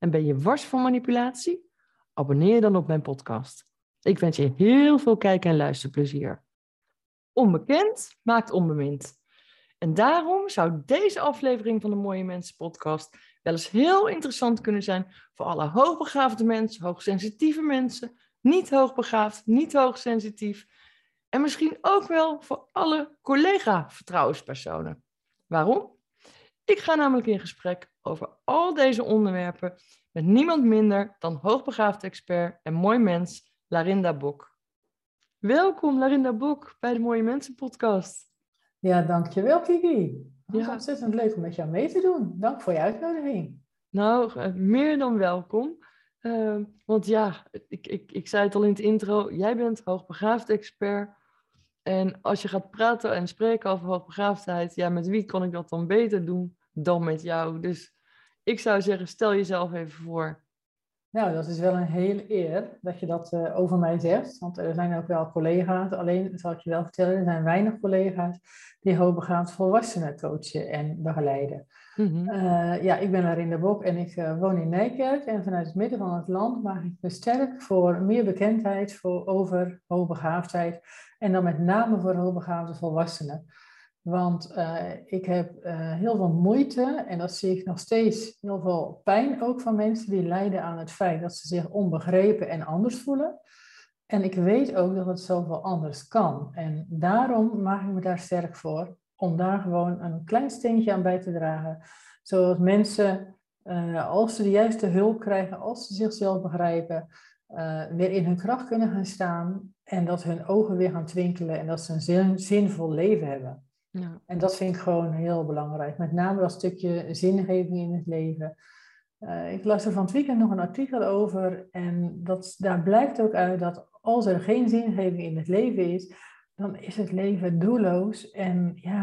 En ben je wars van manipulatie? Abonneer je dan op mijn podcast. Ik wens je heel veel kijk- en luisterplezier. Onbekend maakt onbemind. En daarom zou deze aflevering van de Mooie Mensen podcast wel eens heel interessant kunnen zijn voor alle hoogbegaafde mensen, hoogsensitieve mensen, niet hoogbegaafd, niet hoogsensitief. En misschien ook wel voor alle collega-vertrouwenspersonen. Waarom? Ik ga namelijk in gesprek over al deze onderwerpen met niemand minder dan hoogbegaafd expert en mooi mens Larinda Bok. Welkom Larinda Bok bij de Mooie Mensen podcast. Ja, dankjewel Kiki. Het is Ja. ontzettend leuk om met jou mee te doen. Dank voor je uitnodiging. Nou, eh, meer dan welkom. Eh, want ja, ik, ik, ik zei het al in het intro, jij bent hoogbegaafd expert. En als je gaat praten en spreken over hoogbegaafdheid, ja, met wie kan ik dat dan beter doen dan met jou? Dus ik zou zeggen, stel jezelf even voor. Nou, dat is wel een hele eer dat je dat eh, over mij zegt. Want er zijn ook wel collega's, alleen zal ik je wel vertellen, er zijn weinig collega's die hoogbegaafd volwassenen coachen en begeleiden. Mhm. Eh, ja, ik ben Larinda Bok en ik eh, woon in Nijkerk. En vanuit het midden van het land maak ik me sterk voor meer bekendheid voor, over hoogbegaafdheid. En dan met name voor hoogbegaafde volwassenen. Want eh, ik heb eh, heel veel moeite, en dat zie ik nog steeds, heel veel pijn ook van mensen die lijden aan het feit dat ze zich onbegrepen en anders voelen. En ik weet ook dat het zoveel anders kan. En daarom maak ik me daar sterk voor, om daar gewoon een klein steentje aan bij te dragen. Zodat mensen, eh, als ze de juiste hulp krijgen, als ze zichzelf begrijpen, weer in hun kracht kunnen gaan staan. En dat hun ogen weer gaan twinkelen en dat ze een zin- zinvol leven hebben. Ja. En dat vind ik gewoon heel belangrijk. Met name dat stukje zingeving in het leven. Eh, ik las er van het weekend nog een artikel over. En dat, daar blijkt ook uit dat als er geen zingeving in het leven is, dan is het leven doelloos. En ja,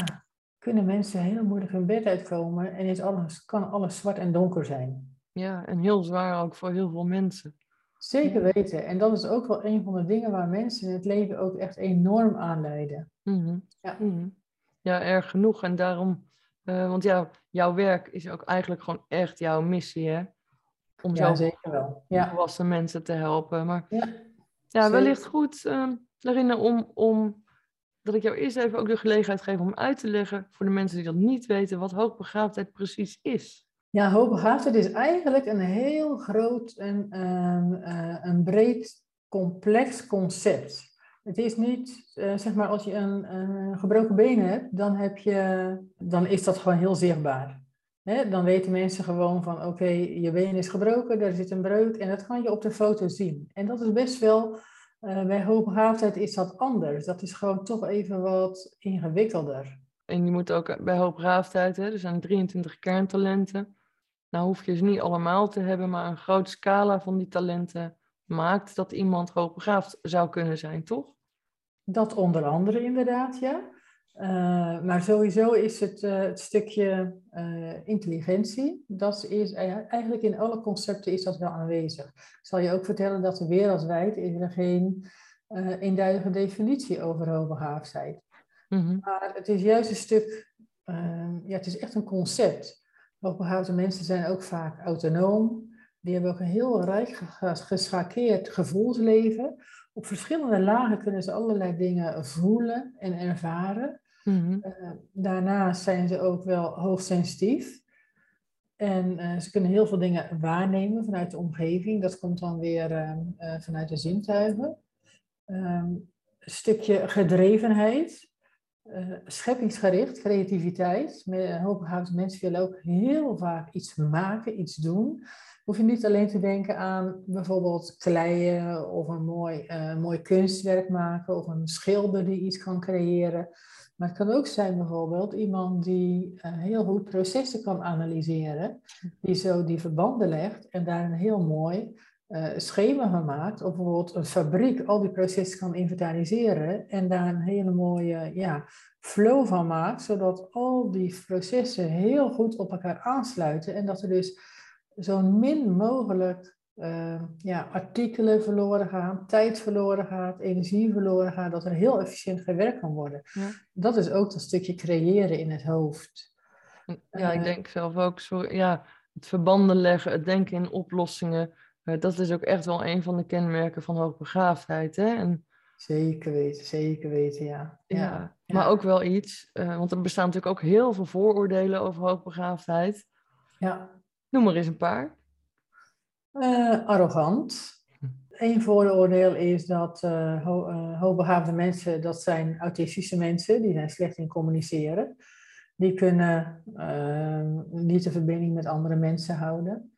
kunnen mensen heel moeilijk hun bed uitkomen. En is alles, kan alles zwart en donker zijn. ja, en heel zwaar ook voor heel veel mensen. Zeker weten. En dat is ook wel een van de dingen waar mensen in het leven ook echt enorm aan lijden. Mhm. Ja. Mhm. Ja, erg genoeg. En daarom, eh, want ja, jouw werk is ook eigenlijk gewoon echt jouw missie, hè? Om Ja, zo wel. Ja. volwassen mensen te helpen. Maar Ja. ja, zeker. wellicht goed, uh, Larina, om, om dat ik jou eerst even ook de gelegenheid geef om uit te leggen voor de mensen die dat niet weten, wat hoogbegaafdheid precies is. Ja, hoogbegaafdheid is eigenlijk een heel groot en ehm, eh, een breed, complex concept. Het is niet, eh, zeg maar, als je een, een gebroken been hebt, dan, heb je, dan is dat gewoon heel zichtbaar. Dan weten mensen gewoon van, oké, je been is gebroken, daar zit een breuk en dat kan je op de foto zien. En dat is best wel, eh, bij hoogbegaafdheid is dat anders. Dat is gewoon toch even wat ingewikkelder. En je moet ook bij hoogbegaafdheid, er zijn 23 kerntalenten. Nou hoef je ze niet allemaal te hebben, maar een groot scala van die talenten maakt dat iemand hoogbegaafd zou kunnen zijn, toch? Dat onder andere inderdaad, ja. Uh, maar sowieso is het, uh, het stukje uh, intelligentie, dat is eigenlijk in alle concepten is dat wel aanwezig. Ik zal je ook vertellen dat er wereldwijd is er geen eenduidige definitie over hoogbegaafdheid. Mm -hmm. Maar het is juist een stuk, ja, het is echt een concept. Hoogbegaafde mensen zijn ook vaak autonoom. Die hebben ook een heel rijk geschakeerd gevoelsleven. Op verschillende lagen kunnen ze allerlei dingen voelen en ervaren. Mm -hmm. uh, daarnaast zijn ze ook wel hoogsensitief. En uh, ze kunnen heel veel dingen waarnemen vanuit de omgeving. Dat komt dan weer uh, vanuit de zintuigen. Um, een stukje gedrevenheid. Scheppingsgericht, creativiteit. Hoogbegaafde mensen willen ook heel vaak iets maken, iets doen. Hoef je niet alleen te denken aan bijvoorbeeld kleien of een mooi, uh, mooi kunstwerk maken of een schilder die iets kan creëren. Maar het kan ook zijn bijvoorbeeld iemand die uh, heel goed processen kan analyseren, die zo die verbanden legt en daar een heel mooi uh, schema van maakt. Of bijvoorbeeld een fabriek al die processen kan inventariseren en daar een hele mooie ja, flow van maakt, zodat al die processen heel goed op elkaar aansluiten en dat er dus zo min mogelijk uh, ja, artikelen verloren gaan, tijd verloren gaat, energie verloren gaat, dat er heel efficiënt gewerkt kan worden. Ja. Dat is ook dat stukje creëren in het hoofd. Ja, ik eh, denk zelf ook zo, ja, het verbanden leggen, het denken in oplossingen, uh, dat is ook echt wel een van de kenmerken van hoogbegaafdheid. Hè? En, zeker weten, zeker weten, ja. Ja, ja. maar ook wel iets, uh, want er bestaan natuurlijk ook heel veel vooroordelen over hoogbegaafdheid. Ja. Noem maar eens een paar. Uh, arrogant. Eén vooroordeel is dat uh, ho hoogbegaafde mensen, dat zijn autistische mensen, die zijn slecht in communiceren. Die kunnen niet de verbinding met andere mensen houden.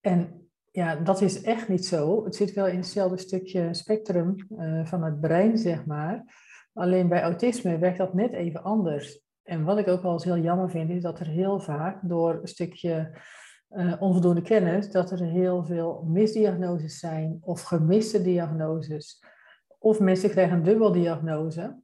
En ja, dat is echt niet zo. Het zit wel in hetzelfde stukje spectrum van het brein, zeg maar. Alleen bij autisme werkt dat net even anders. En wat ik ook wel eens heel jammer vind, is dat er heel vaak door een stukje uh, onvoldoende kennis dat er heel veel misdiagnoses zijn of gemiste diagnoses. Of mensen krijgen een dubbeldiagnose.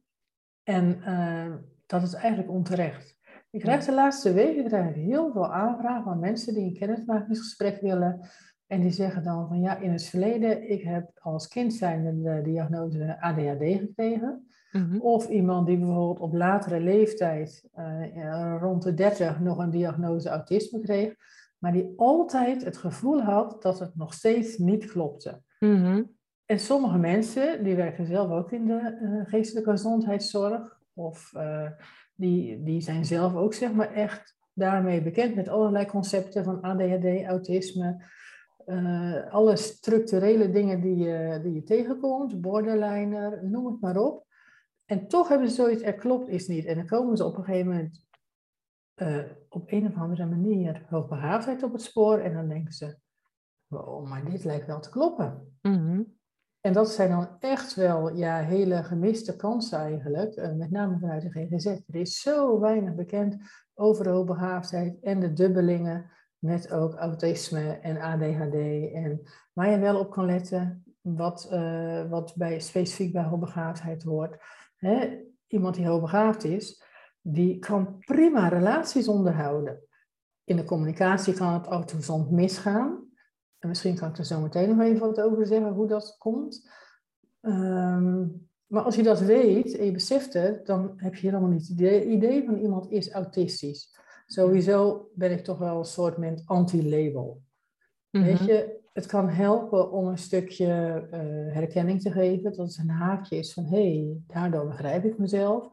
En uh, dat is eigenlijk onterecht. Ik krijg de laatste weken krijg ik heel veel aanvragen van mensen die een kennismakingsgesprek willen. En die zeggen dan van ja, in het verleden, ik heb als kind zijn de diagnose ADHD gekregen. Mhm. Of iemand die bijvoorbeeld op latere leeftijd, uh, rond de 30, nog een diagnose autisme kreeg maar die altijd het gevoel had dat het nog steeds niet klopte. Mhm. En sommige mensen, die werken zelf ook in de uh, geestelijke gezondheidszorg, of uh, die, die zijn zelf ook zeg maar echt daarmee bekend met allerlei concepten van ADHD, autisme, uh, alle structurele dingen die je, die je tegenkomt, borderliner, noem het maar op. En toch hebben ze zoiets, er klopt iets niet. En dan komen ze op een gegeven moment op een of andere manier hoogbegaafdheid op het spoor. En dan denken ze, oh, maar dit lijkt wel te kloppen. Mhm. En dat zijn dan echt wel ja, hele gemiste kansen eigenlijk, uh, met name vanuit de GGZ. Er is zo weinig bekend over hoogbegaafdheid en de dubbelingen met ook autisme en ADHD. En waar je wel op kan letten, wat, uh, wat bij, specifiek bij hoogbegaafdheid hoort. Hè? Iemand die hoogbegaafd is, die kan prima relaties onderhouden. In de communicatie kan het autosond misgaan. En misschien kan ik er zo meteen nog even wat over zeggen hoe dat komt. Ehm, maar als je dat weet en je beseft het, dan heb je helemaal niet het idee van iemand is autistisch. Sowieso ben ik toch wel een soort anti-label. Weet mhm. je, het kan helpen om een stukje uh, herkenning te geven. Dat het een haakje is van, hé, hey, daardoor begrijp ik mezelf.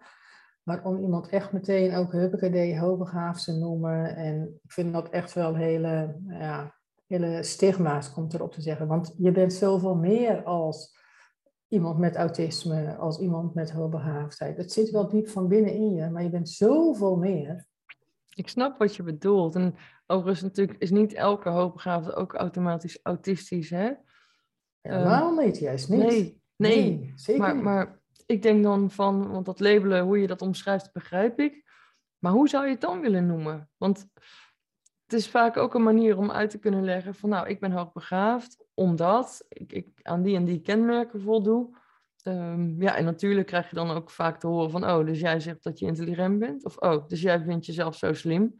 Maar om iemand echt meteen ook huppakee hoogbegaafd te noemen. En ik vind dat echt wel hele, ja, hele stigma's komt erop te zeggen. Want je bent zoveel meer als iemand met autisme, als iemand met hoogbegaafdheid. Het zit wel diep van binnen in je, maar je bent zoveel meer. Ik snap wat je bedoelt. En overigens natuurlijk is niet elke hoogbegaafde ook automatisch autistisch, hè? Helemaal um, niet, juist niet. Nee, nee, zeker maar, niet. Maar ik denk dan van, want dat labelen, hoe je dat omschrijft, begrijp ik. Maar hoe zou je het dan willen noemen? Want het is vaak ook een manier om uit te kunnen leggen van, nou, ik ben hoogbegaafd, omdat ik, ik aan die en die kenmerken voldoe. Um, ja, en natuurlijk krijg je dan ook vaak te horen van, oh, dus jij zegt dat je intelligent bent. Of, oh, dus jij vindt jezelf zo slim.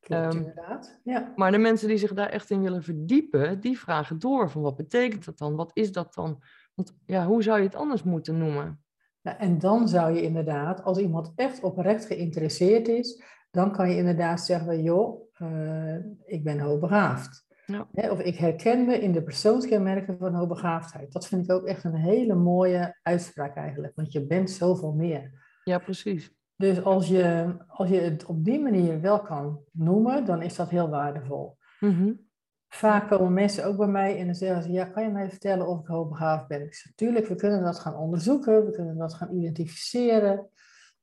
Klopt, um, inderdaad. Ja. Maar de mensen die zich daar echt in willen verdiepen, die vragen door van, wat betekent dat dan? Wat is dat dan? Want ja, hoe zou je het anders moeten noemen? Nou, en dan zou je inderdaad, als iemand echt oprecht geïnteresseerd is, dan kan je inderdaad zeggen, joh, uh, ik ben hoogbegaafd. Ja. of ik herken me in de persoonskenmerken van hoogbegaafdheid. Dat vind ik ook echt een hele mooie uitspraak eigenlijk, want je bent zoveel meer. Ja, precies. Dus als je, als je het op die manier wel kan noemen, dan is dat heel waardevol. Mm Vaak komen mensen ook bij mij en dan zeggen ze, ja, kan je mij vertellen of ik hoogbegaafd ben? Ik zeg, tuurlijk, we kunnen dat gaan onderzoeken, we kunnen dat gaan identificeren.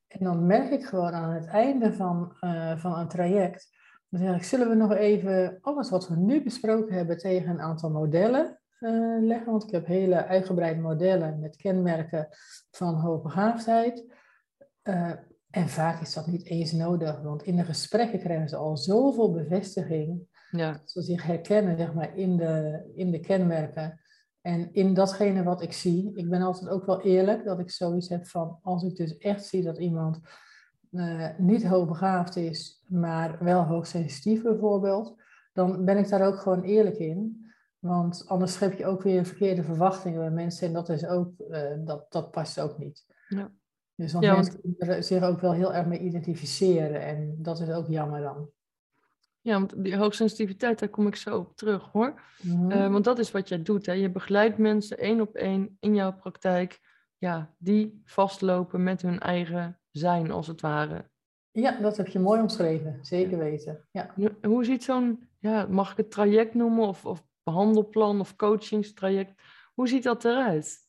En dan merk ik gewoon aan het einde van, uh, van een traject, dan zeg ik, zullen we nog even alles wat we nu besproken hebben tegen een aantal modellen uh, leggen? Want ik heb hele uitgebreide modellen met kenmerken van hoogbegaafdheid. En En vaak is dat niet eens nodig, want in de gesprekken krijgen ze al zoveel bevestiging. Ja. Dat ze zich herkennen zeg maar, in, de, in de kenmerken en in datgene wat ik zie. Ik ben altijd ook wel eerlijk dat ik zoiets heb van als ik dus echt zie dat iemand uh, niet hoogbegaafd is, maar wel hoogsensitief bijvoorbeeld, dan ben ik daar ook gewoon eerlijk in. Want anders schep je ook weer verkeerde verwachtingen bij mensen en dat, is ook, uh, dat, dat past ook niet. Ja. Dus dan ja, mensen want... zich ook wel heel erg mee identificeren en dat is ook jammer dan. Ja, want die hoogsensitiviteit, daar kom ik zo op terug hoor. Mm want dat is wat jij doet. Hè? Je begeleidt mensen één op één in jouw praktijk, ja, die vastlopen met hun eigen zijn, als het ware. Ja, dat heb je mooi omschreven, zeker weten. Ja. Hoe ziet zo'n, ja, mag ik het traject noemen, of, of behandelplan of coachingstraject, hoe ziet dat eruit?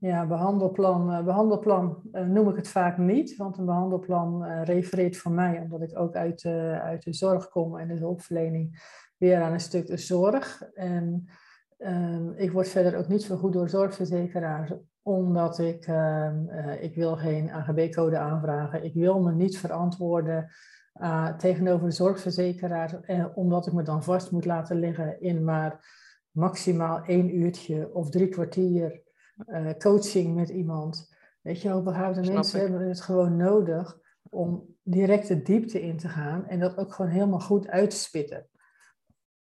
Ja, behandelplan, uh, behandelplan uh, noem ik het vaak niet, want een behandelplan uh, refereert voor mij, omdat ik ook uit, uit de zorg kom en de hulpverlening, weer aan een stuk de zorg. En ehm, ik word verder ook niet vergoed door zorgverzekeraars, omdat ik, ehm, ik wil geen AGB-code aanvragen. Ik wil me niet verantwoorden tegenover de zorgverzekeraar, omdat ik me dan vast moet laten liggen in maar maximaal één uurtje of drie kwartier uh, coaching met iemand. Weet je, hoogbegaafde mensen hebben het gewoon nodig om direct de diepte in te gaan en dat ook gewoon helemaal goed uit te spitten.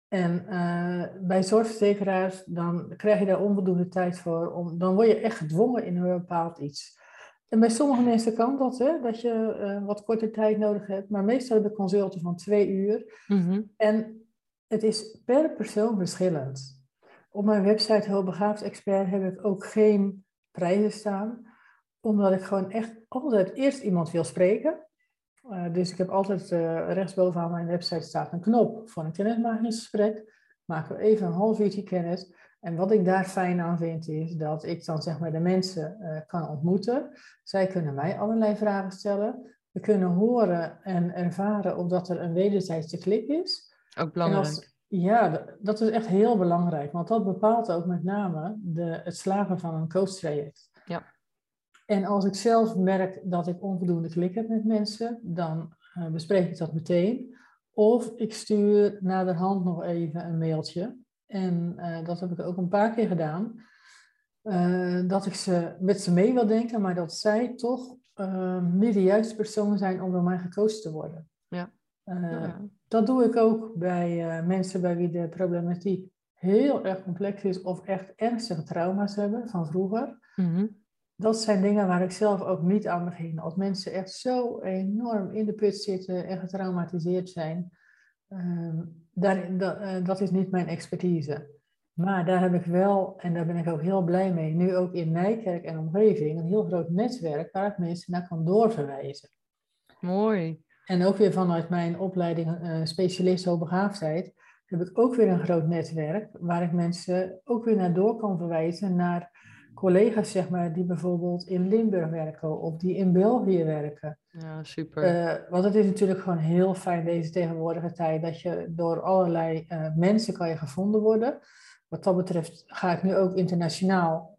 En uh, bij zorgverzekeraars, dan krijg je daar onvoldoende tijd voor. Om, dan word je echt gedwongen in een bepaald iets. En bij sommige mensen kan dat, hè, dat je uh, wat korte tijd nodig hebt. Maar meestal hebben consulten van twee uur. Mm En het is per persoon verschillend. Op mijn website Hulpbegaafd Expert heb ik ook geen prijzen staan, omdat ik gewoon echt altijd eerst iemand wil spreken. Uh, dus ik heb altijd uh, rechtsbovenaan mijn website staat een knop voor een kennismakingsgesprek. Maken we even een half uurtje kennis. En wat ik daar fijn aan vind is dat ik dan zeg maar de mensen uh, kan ontmoeten. Zij kunnen mij allerlei vragen stellen. We kunnen horen en ervaren of dat er een wederzijdse klik is. Ook belangrijk. Ja, dat is echt heel belangrijk, want dat bepaalt ook met name de, het slagen van een coachtraject. Ja. En als ik zelf merk dat ik onvoldoende klik heb met mensen, dan uh, bespreek ik dat meteen. Of ik stuur naderhand nog even een mailtje. En uh, dat heb ik ook een paar keer gedaan. Uh, dat ik ze met ze mee wil denken, maar dat zij toch niet de juiste persoon zijn om door mij gecoacht te worden. Ja. Ja dat doe ik ook bij uh, mensen bij wie de problematiek heel erg complex is of echt ernstige trauma's hebben van vroeger. Mhm. Dat zijn dingen waar ik zelf ook niet aan begin. Als mensen echt zo enorm in de put zitten en getraumatiseerd zijn, uh, daar, dat, uh, dat is niet mijn expertise. Maar daar heb ik wel, en daar ben ik ook heel blij mee, nu ook in Nijkerk en omgeving, een heel groot netwerk waar ik mensen naar kan doorverwijzen. Mooi. En ook weer vanuit mijn opleiding uh, specialist hoogbegaafdheid heb ik ook weer een groot netwerk waar ik mensen ook weer naar door kan verwijzen naar collega's zeg maar, die bijvoorbeeld in Limburg werken of die in België werken. Ja, super. Uh, want het is natuurlijk gewoon heel fijn deze tegenwoordige tijd dat je door allerlei uh, mensen kan je gevonden worden. Wat dat betreft ga ik nu ook internationaal.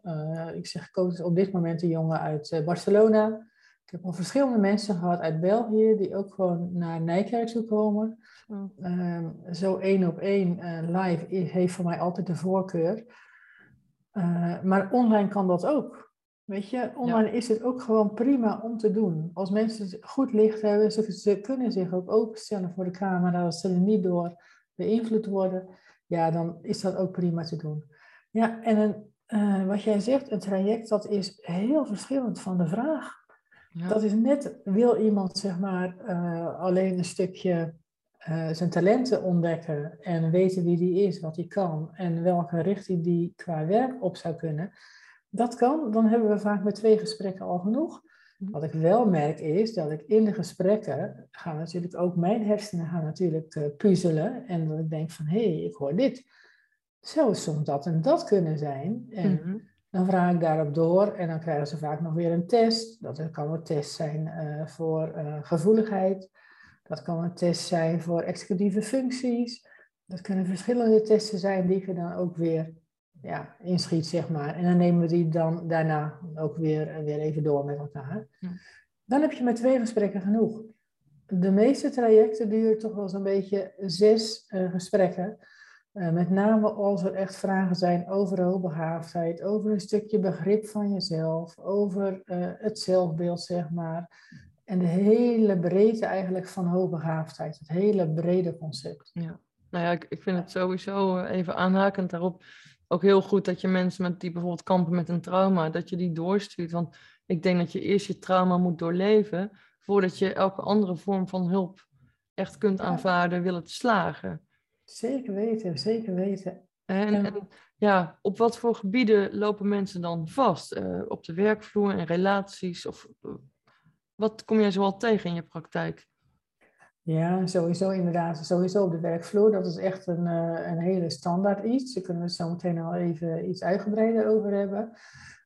ik zeg, ik op dit moment een jongen uit Barcelona. Ik heb al verschillende mensen gehad uit België die ook gewoon naar Nijkerk toe komen. Ehm, zo één op één uh, live heeft voor mij altijd de voorkeur. Uh, maar online kan dat ook. Weet je, online is het ook gewoon prima om te doen. Als mensen goed licht hebben, ze, ze kunnen zich ook openstellen voor de camera, als ze er niet door beïnvloed worden, ja, dan is dat ook prima te doen. Ja, en een, uh, wat jij zegt, een traject, dat is heel verschillend van de vraag. Dat is net, wil iemand zeg maar uh, alleen een stukje uh, zijn talenten ontdekken en weten wie die is, wat hij kan en welke richting die qua werk op zou kunnen. Dat kan, dan hebben we vaak met twee gesprekken al genoeg. Mhm. Wat ik wel merk is dat ik in de gesprekken gaan natuurlijk ook mijn hersenen gaan natuurlijk uh, puzzelen en dat ik denk van hé, hey, ik hoor dit. Zou soms dat en dat kunnen zijn. En mhm. Dan vraag ik daarop door en dan krijgen ze vaak nog weer een test. Dat kan een test zijn uh, voor uh, gevoeligheid. Dat kan een test zijn voor executieve functies. Dat kunnen verschillende testen zijn die je dan ook weer ja, inschiet, zeg maar. En dan nemen we die dan daarna ook weer, weer even door met elkaar. dan heb je met twee gesprekken genoeg. De meeste trajecten duren toch wel zo'n beetje zes uh, gesprekken. Uh, met name als er echt vragen zijn over hoogbegaafdheid, over een stukje begrip van jezelf, over uh, het zelfbeeld, zeg maar. En de hele breedte eigenlijk van hoogbegaafdheid, het hele brede concept. Ja, nou ja, ik, ik vind het sowieso even aanhakend daarop ook heel goed dat je mensen met die bijvoorbeeld kampen met een trauma, dat je die doorstuurt. Want ik denk dat je eerst je trauma moet doorleven voordat je elke andere vorm van hulp echt kunt aanvaarden, willen te slagen. Zeker weten, zeker weten. En, en ja, op wat voor gebieden lopen mensen dan vast? Uh, op de werkvloer en relaties? Of uh, wat kom jij zoal tegen in je praktijk? Ja, sowieso inderdaad. Sowieso op de werkvloer. Dat is echt een, uh, een hele standaard iets. Daar kunnen we het zo meteen al even iets uitgebreider over hebben.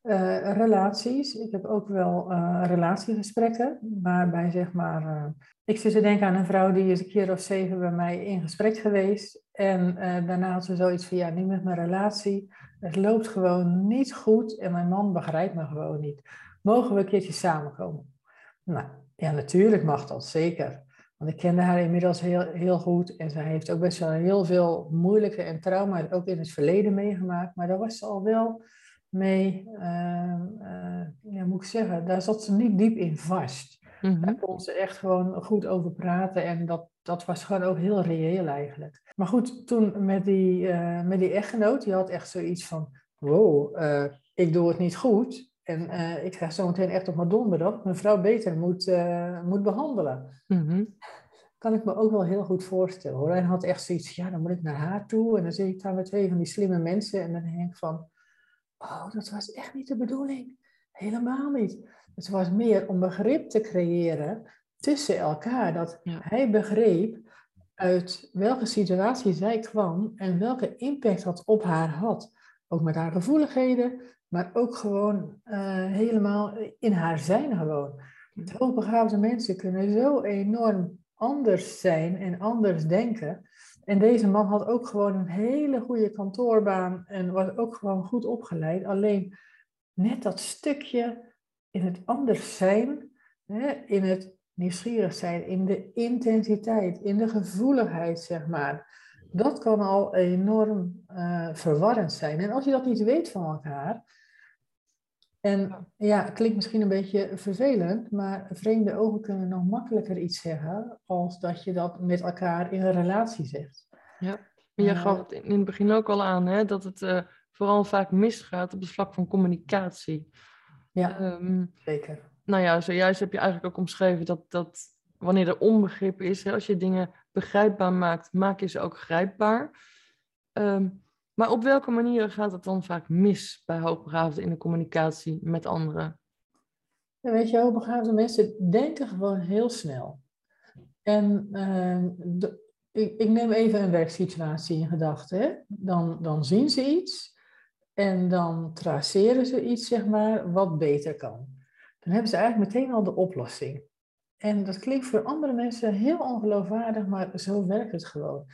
Uh, relaties. Ik heb ook wel uh, relatiegesprekken, waarbij zeg maar. Uh, ik zit te denken aan een vrouw die is een keer of zeven bij mij in gesprek geweest. En daarna had ze zoiets van: ja, niet met mijn relatie. Het loopt gewoon niet goed en mijn man begrijpt me gewoon niet. Mogen we een keertje samenkomen? Nou, ja, natuurlijk mag dat, zeker. Want ik kende haar inmiddels heel, heel goed en zij heeft ook best wel heel veel moeilijke en trauma's ook in het verleden meegemaakt. Maar daar was ze al wel mee, uh, uh, ja, moet ik zeggen, daar zat ze niet diep in vast. Mm-hmm. Daar kon ze echt gewoon goed over praten en dat, dat was gewoon ook heel reëel eigenlijk. Maar goed, toen met die, uh, met die echtgenoot, die had echt zoiets van, wow, ik doe het niet goed. En ik ga zo meteen echt op mijn donder dat mijn vrouw beter moet, moet behandelen. Mm-hmm. Kan ik me ook wel heel goed voorstellen hoor. Hij had echt zoiets, ja, dan moet ik naar haar toe. En dan zit ik daar met twee van die slimme mensen. En dan denk ik van, Oh, dat was echt niet de bedoeling. Helemaal niet. Het was meer om begrip te creëren tussen elkaar. Dat hij begreep uit welke situatie zij kwam en welke impact dat op haar had. Ook met haar gevoeligheden, maar ook gewoon uh, helemaal in haar zijn gewoon. Hoogbegaafde mensen kunnen zo enorm anders zijn en anders denken. En deze man had ook gewoon een hele goede kantoorbaan en was ook gewoon goed opgeleid. Alleen net dat stukje in het anders zijn, hè, in het nieuwsgierig zijn, in de intensiteit, in de gevoeligheid, zeg maar. Dat kan al enorm uh, verwarrend zijn. En als je dat niet weet van elkaar, en ja, klinkt misschien een beetje vervelend, maar vreemde ogen kunnen nog makkelijker iets zeggen als dat je dat met elkaar in een relatie zegt. Ja, je uh, gaf het in het begin ook al aan, hè, dat het uh, vooral vaak misgaat op het vlak van communicatie. Ja, um, zeker. Nou ja, zojuist heb je eigenlijk ook omschreven dat, dat wanneer er onbegrip is, hè, als je dingen begrijpbaar maakt, maak je ze ook grijpbaar. Um, maar op welke manieren gaat het dan vaak mis bij hoogbegaafden in de communicatie met anderen? Weet je, hoogbegaafde mensen denken gewoon heel snel. En uh, de, ik, ik, neem even een werksituatie in gedachten. Dan, dan zien ze iets en dan traceren ze iets, zeg maar, wat beter kan. Dan hebben ze eigenlijk meteen al de oplossing. En dat klinkt voor andere mensen heel ongeloofwaardig, maar zo werkt het gewoon.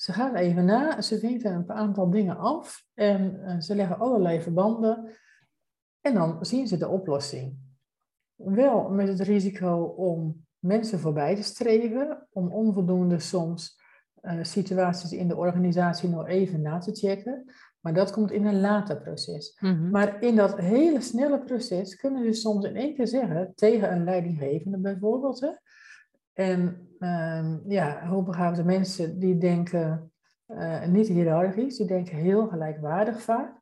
Ze gaan even na, ze weten een aantal dingen af en uh, ze leggen allerlei verbanden en dan zien ze de oplossing. Wel met het risico om mensen voorbij te streven, om onvoldoende soms uh, situaties in de organisatie nog even na te checken. Maar dat komt in een later proces. Mm-hmm. Maar in dat hele snelle proces kunnen ze soms in één keer zeggen tegen een leidinggevende bijvoorbeeld. Hè, en uh, ja, hoogbegaafde mensen die denken uh, niet hiërarchisch, die denken heel gelijkwaardig vaak.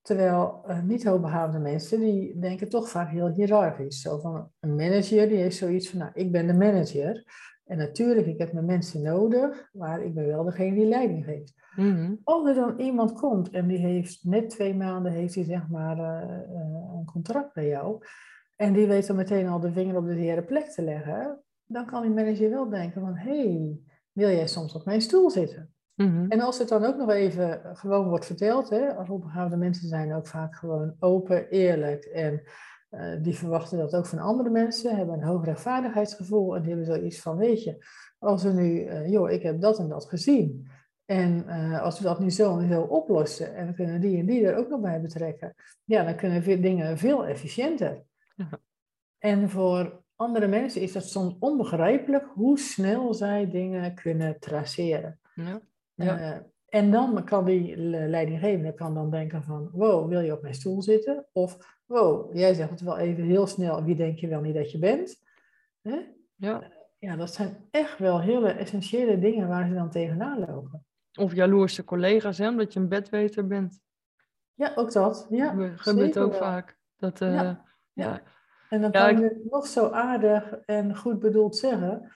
Terwijl uh, niet hoogbegaafde mensen, die denken toch vaak heel hiërarchisch. Zo van een manager, die heeft zoiets van, nou, ik ben de manager. En natuurlijk, ik heb mijn mensen nodig, maar ik ben wel degene die leiding geeft. Mm-hmm. Als er dan iemand komt en die heeft net twee maanden, heeft hij zeg maar uh, een contract bij jou. En die weet dan meteen al de vinger op de zere plek te leggen dan kan die manager wel denken van, hé, hey, wil jij soms op mijn stoel zitten? Mm-hmm. En als het dan ook nog even gewoon wordt verteld, hè, opgehouden mensen zijn ook vaak gewoon open, eerlijk en uh, die verwachten dat ook van andere mensen, hebben een hoog rechtvaardigheidsgevoel en die hebben zoiets van, weet je, als we nu, uh, joh, ik heb dat en dat gezien. En uh, als we dat nu zo en zo oplossen en we kunnen die en die er ook nog bij betrekken, ja, dan kunnen we dingen veel efficiënter. Ja. En voor andere mensen is dat soms onbegrijpelijk hoe snel zij dingen kunnen traceren. Ja. Ja. Eh, en dan kan die leidinggevende kan dan denken van, wow, wil je op mijn stoel zitten? Of, wow, jij zegt het wel even heel snel, wie denk je wel niet dat je bent? Hè? ja. Ja, dat zijn echt wel hele essentiële dingen waar ze dan tegenaan lopen. Of jaloerse collega's, hè, omdat je een bedweter bent. Ja, ook dat. Ja, zeker ook wel. vaak. Dat, eh, Ja, ja. En dan Ja, kan ik- je het nog zo aardig en goed bedoeld zeggen.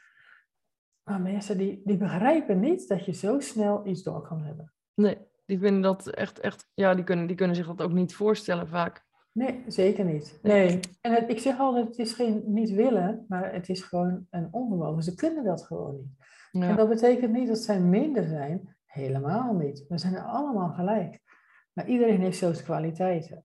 Maar mensen die, die begrijpen niet dat je zo snel iets door kan hebben. Nee, die vinden dat echt, echt, ja, die kunnen, die kunnen zich dat ook niet voorstellen vaak. Nee, zeker niet. Nee. En het- ik zeg altijd, het is geen niet willen, maar het is gewoon een onvermogen. Ze kunnen dat gewoon niet. En Ja, dat betekent niet dat zij minder zijn. Helemaal niet. We zijn allemaal gelijk. Maar iedereen heeft zo zijn kwaliteiten.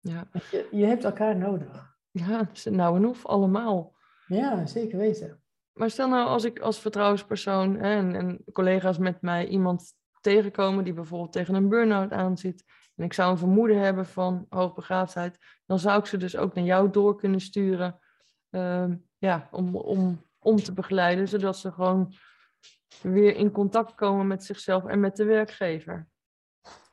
ja. Je, je hebt elkaar nodig. Ja nou en of, allemaal. Ja, zeker weten. Maar stel nou als ik als vertrouwenspersoon hè, en, en collega's met mij iemand tegenkomen die bijvoorbeeld tegen een burn-out aanzit en ik zou een vermoeden hebben van hoogbegaafdheid, dan zou ik ze dus ook naar jou door kunnen sturen ehm, ja, om, om, om te begeleiden, zodat ze gewoon weer in contact komen met zichzelf en met de werkgever.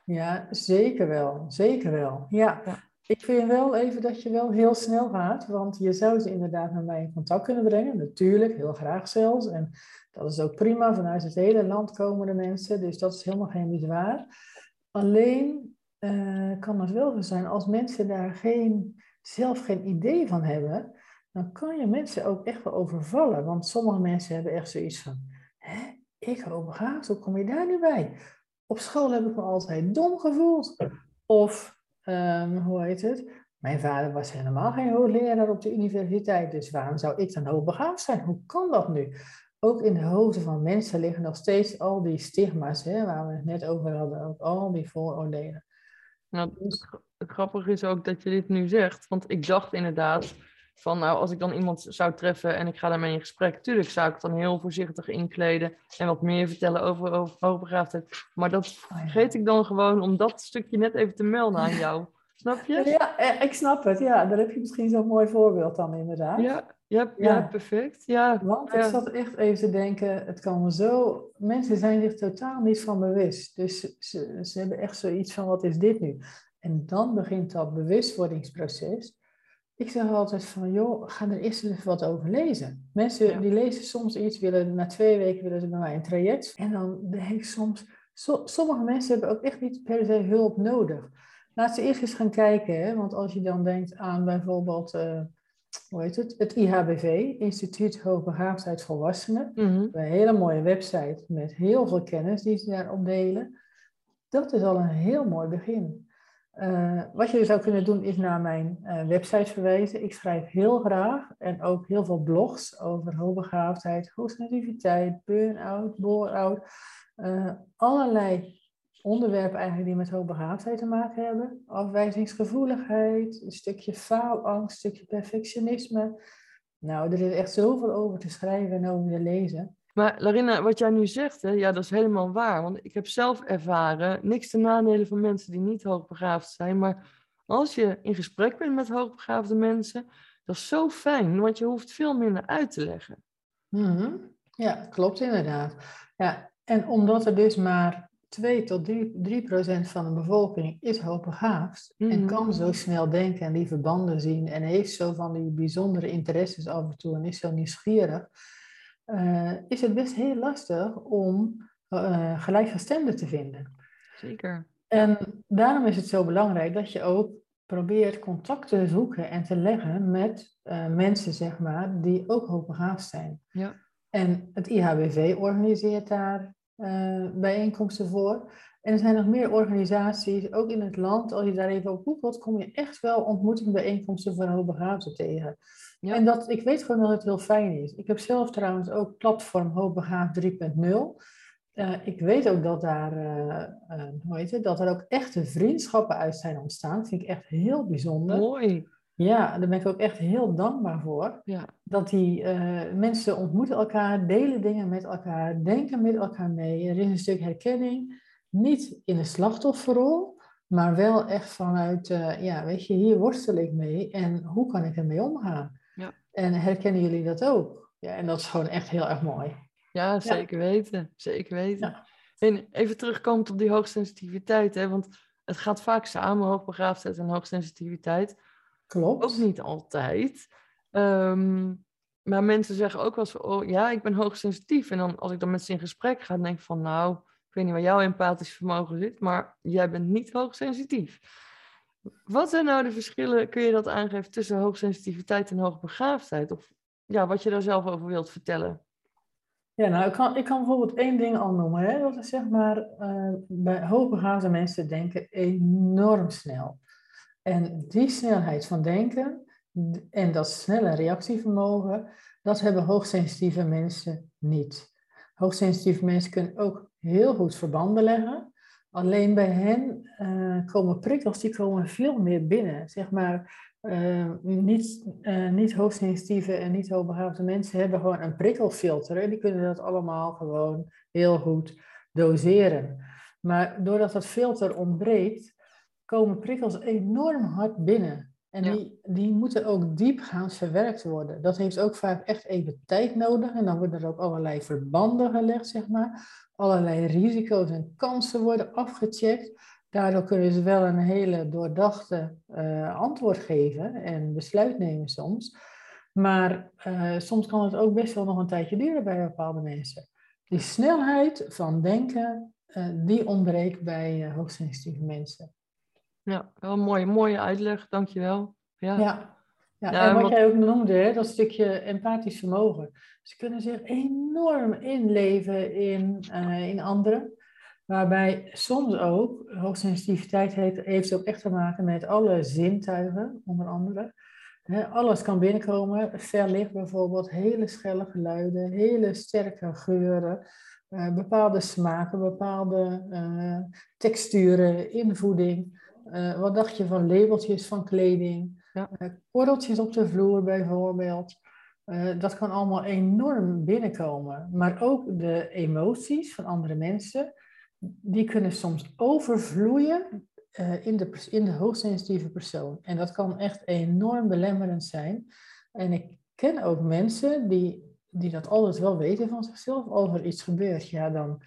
Ja, zeker wel. Zeker wel. Ja. Ja. Ik vind wel even dat je wel heel snel gaat, want je zou ze inderdaad met mij in contact kunnen brengen. Natuurlijk, heel graag zelfs. En dat is ook prima. Vanuit het hele land komen de mensen, dus dat is helemaal geen bezwaar. Alleen eh, kan het wel zo zijn, als mensen daar geen, zelf geen idee van hebben, dan kan je mensen ook echt wel overvallen. Want sommige mensen hebben echt zoiets van, hè, ik hoogbegaafd, hoe kom je daar nu bij? Op school heb ik me altijd dom gevoeld. Of, ehm, hoe heet het? Mijn vader was helemaal geen hoogleraar op de universiteit, dus waarom zou ik dan hoogbegaafd zijn? Hoe kan dat nu? Ook in de hoofden van mensen liggen nog steeds al die stigma's, hè, waar we het net over hadden, ook al die vooroordelen. Nou, het, gra- het grappige is ook dat je dit nu zegt, want ik dacht inderdaad van, nou, als ik dan iemand zou treffen en ik ga daarmee in gesprek, tuurlijk zou ik dan heel voorzichtig inkleden en wat meer vertellen over, over hoogbegaafdheid. Maar dat Oh vergeet ik dan gewoon om dat stukje net even te melden aan jou. Snap je? Ja, ik snap het. Ja, daar heb je misschien zo'n mooi voorbeeld dan inderdaad. Ja, ja, ja. Ja. perfect. Ja, Want Ja. ik zat echt even te denken, het kan zo... Mensen zijn zich totaal niet van bewust. Dus ze, ze hebben echt zoiets van, wat is dit nu? En dan begint dat bewustwordingsproces. Ik zeg altijd van, joh, ga er eerst even wat over lezen. Mensen Ja. die lezen soms iets, willen na twee weken willen ze bij mij een traject. En dan denk ik soms, so- sommige mensen hebben ook echt niet per se hulp nodig. Laat ze eerst eens gaan kijken, hè? want als je dan denkt aan bijvoorbeeld... eh, hoe heet het? Het IHBV, Instituut Hoogbegaafdheid Volwassenen. mhm. Een hele mooie website met heel veel kennis die ze daarop delen. Dat is al een heel mooi begin. Eh, wat je zou kunnen doen is naar mijn eh, website verwijzen. Ik schrijf heel graag en ook heel veel blogs over hoogbegaafdheid, hoogsensitiviteit, burn-out, bore-out. Eh, allerlei onderwerpen eigenlijk die met hoogbegaafdheid te maken hebben. Afwijzingsgevoeligheid, een stukje faalangst, een stukje perfectionisme. Nou, er is echt zoveel over te schrijven en over te lezen. Maar Larina, wat jij nu zegt, hè, ja, dat is helemaal waar. Want ik heb zelf ervaren, niks te nadelen van mensen die niet hoogbegaafd zijn. Maar als je in gesprek bent met hoogbegaafde mensen, dat is zo fijn, want je hoeft veel minder uit te leggen. Mhm. Ja, klopt inderdaad. Ja, en omdat er dus maar 2 tot 3, procent van de bevolking is hoogbegaafd en Mhm. kan zo snel denken en die verbanden zien en heeft zo van die bijzondere interesses af en toe en is zo nieuwsgierig, eh, is het best heel lastig om eh gelijkgestemden te vinden. Zeker. En daarom is het zo belangrijk dat je ook probeert contact te zoeken en te leggen met eh, mensen, zeg maar, die ook hoogbegaafd zijn. Ja. En het IHBV organiseert daar bijeenkomsten voor. En er zijn nog meer organisaties, ook in het land. Als je daar even op googelt, kom je echt wel ontmoetingsbijeenkomsten voor hoogbegaafden tegen. Ja. En dat, ik weet gewoon dat het heel fijn is. Ik heb zelf trouwens ook platform Hoogbegaafd 3.0. Eh, ik weet ook dat daar, hoe heet het, dat er ook echte vriendschappen uit zijn ontstaan. Dat vind ik echt heel bijzonder. Mooi. Ja, daar ben ik ook echt heel dankbaar voor. Ja. Dat die mensen ontmoeten elkaar, delen dingen met elkaar, denken met elkaar mee. Er is een stuk herkenning, niet in de slachtofferrol, maar wel echt vanuit, ja, weet je, hier worstel ik mee en hoe kan ik ermee omgaan? En herkennen jullie dat ook? Ja, en dat is gewoon echt heel erg mooi. Ja, zeker weten. Zeker weten. En even terugkomen op die hoogsensitiviteit, hè? want het gaat vaak samen, hoogbegaafdheid en hoogsensitiviteit. Klopt. Ook niet altijd. Ehm, maar mensen zeggen ook wel eens, oh ja, ik ben hoogsensitief. En dan als ik dan met ze in gesprek ga, dan denk ik van, nou, ik weet niet waar jouw empathisch vermogen zit, maar jij bent niet hoogsensitief. Wat zijn nou de verschillen, kun je dat aangeven, tussen hoogsensitiviteit en hoogbegaafdheid? Of ja, wat je daar zelf over wilt vertellen? Ja, nou, ik kan, ik kan bijvoorbeeld één ding al noemen. Hè? Dat is zeg maar, uh, bij hoogbegaafde mensen denken enorm snel. En die snelheid van denken en dat snelle reactievermogen, dat hebben hoogsensitieve mensen niet. Hoogsensitieve mensen kunnen ook heel goed verbanden leggen. Alleen bij hen uh, komen prikkels die komen veel meer binnen. Zeg maar, uh, niet, uh, niet hoogsensitieve en niet hoogbegaafde mensen hebben gewoon een prikkelfilter. En die kunnen dat allemaal gewoon heel goed doseren. Maar doordat dat filter ontbreekt, komen prikkels enorm hard binnen. En die, die moeten ook diepgaand verwerkt worden. Dat heeft ook vaak echt even tijd nodig. En dan worden er ook allerlei verbanden gelegd, zeg maar. Allerlei risico's en kansen worden afgecheckt. Daardoor kunnen ze wel een hele doordachte uh, antwoord geven en besluit nemen soms. Maar uh, soms kan het ook best wel nog een tijdje duren bij bepaalde mensen. Die snelheid van denken, uh, die ontbreekt bij hoogsensitieve mensen. Ja, wel een mooie, mooie uitleg, dankjewel. Ja. ja. Ja, en wat, wat, jij ook noemde, dat stukje empathisch vermogen. Ze kunnen zich enorm inleven in, uh, in anderen. Waarbij soms ook, hoogsensitiviteit heeft, heeft ook echt te maken met alle zintuigen, onder andere. alles kan binnenkomen, ver licht bijvoorbeeld, hele schelle geluiden, hele sterke geuren, uh, bepaalde smaken, bepaalde uh, texturen, invoeding. Uh, wat dacht je van labeltjes van kleding? Ja. korreltjes op de vloer bijvoorbeeld. dat kan allemaal enorm binnenkomen. Maar ook de emoties van andere mensen die kunnen soms overvloeien in, de, in de hoogsensitieve persoon. En dat kan echt enorm belemmerend zijn. En ik ken ook mensen die, die dat altijd wel weten van zichzelf. Als er iets gebeurt, ja, dan,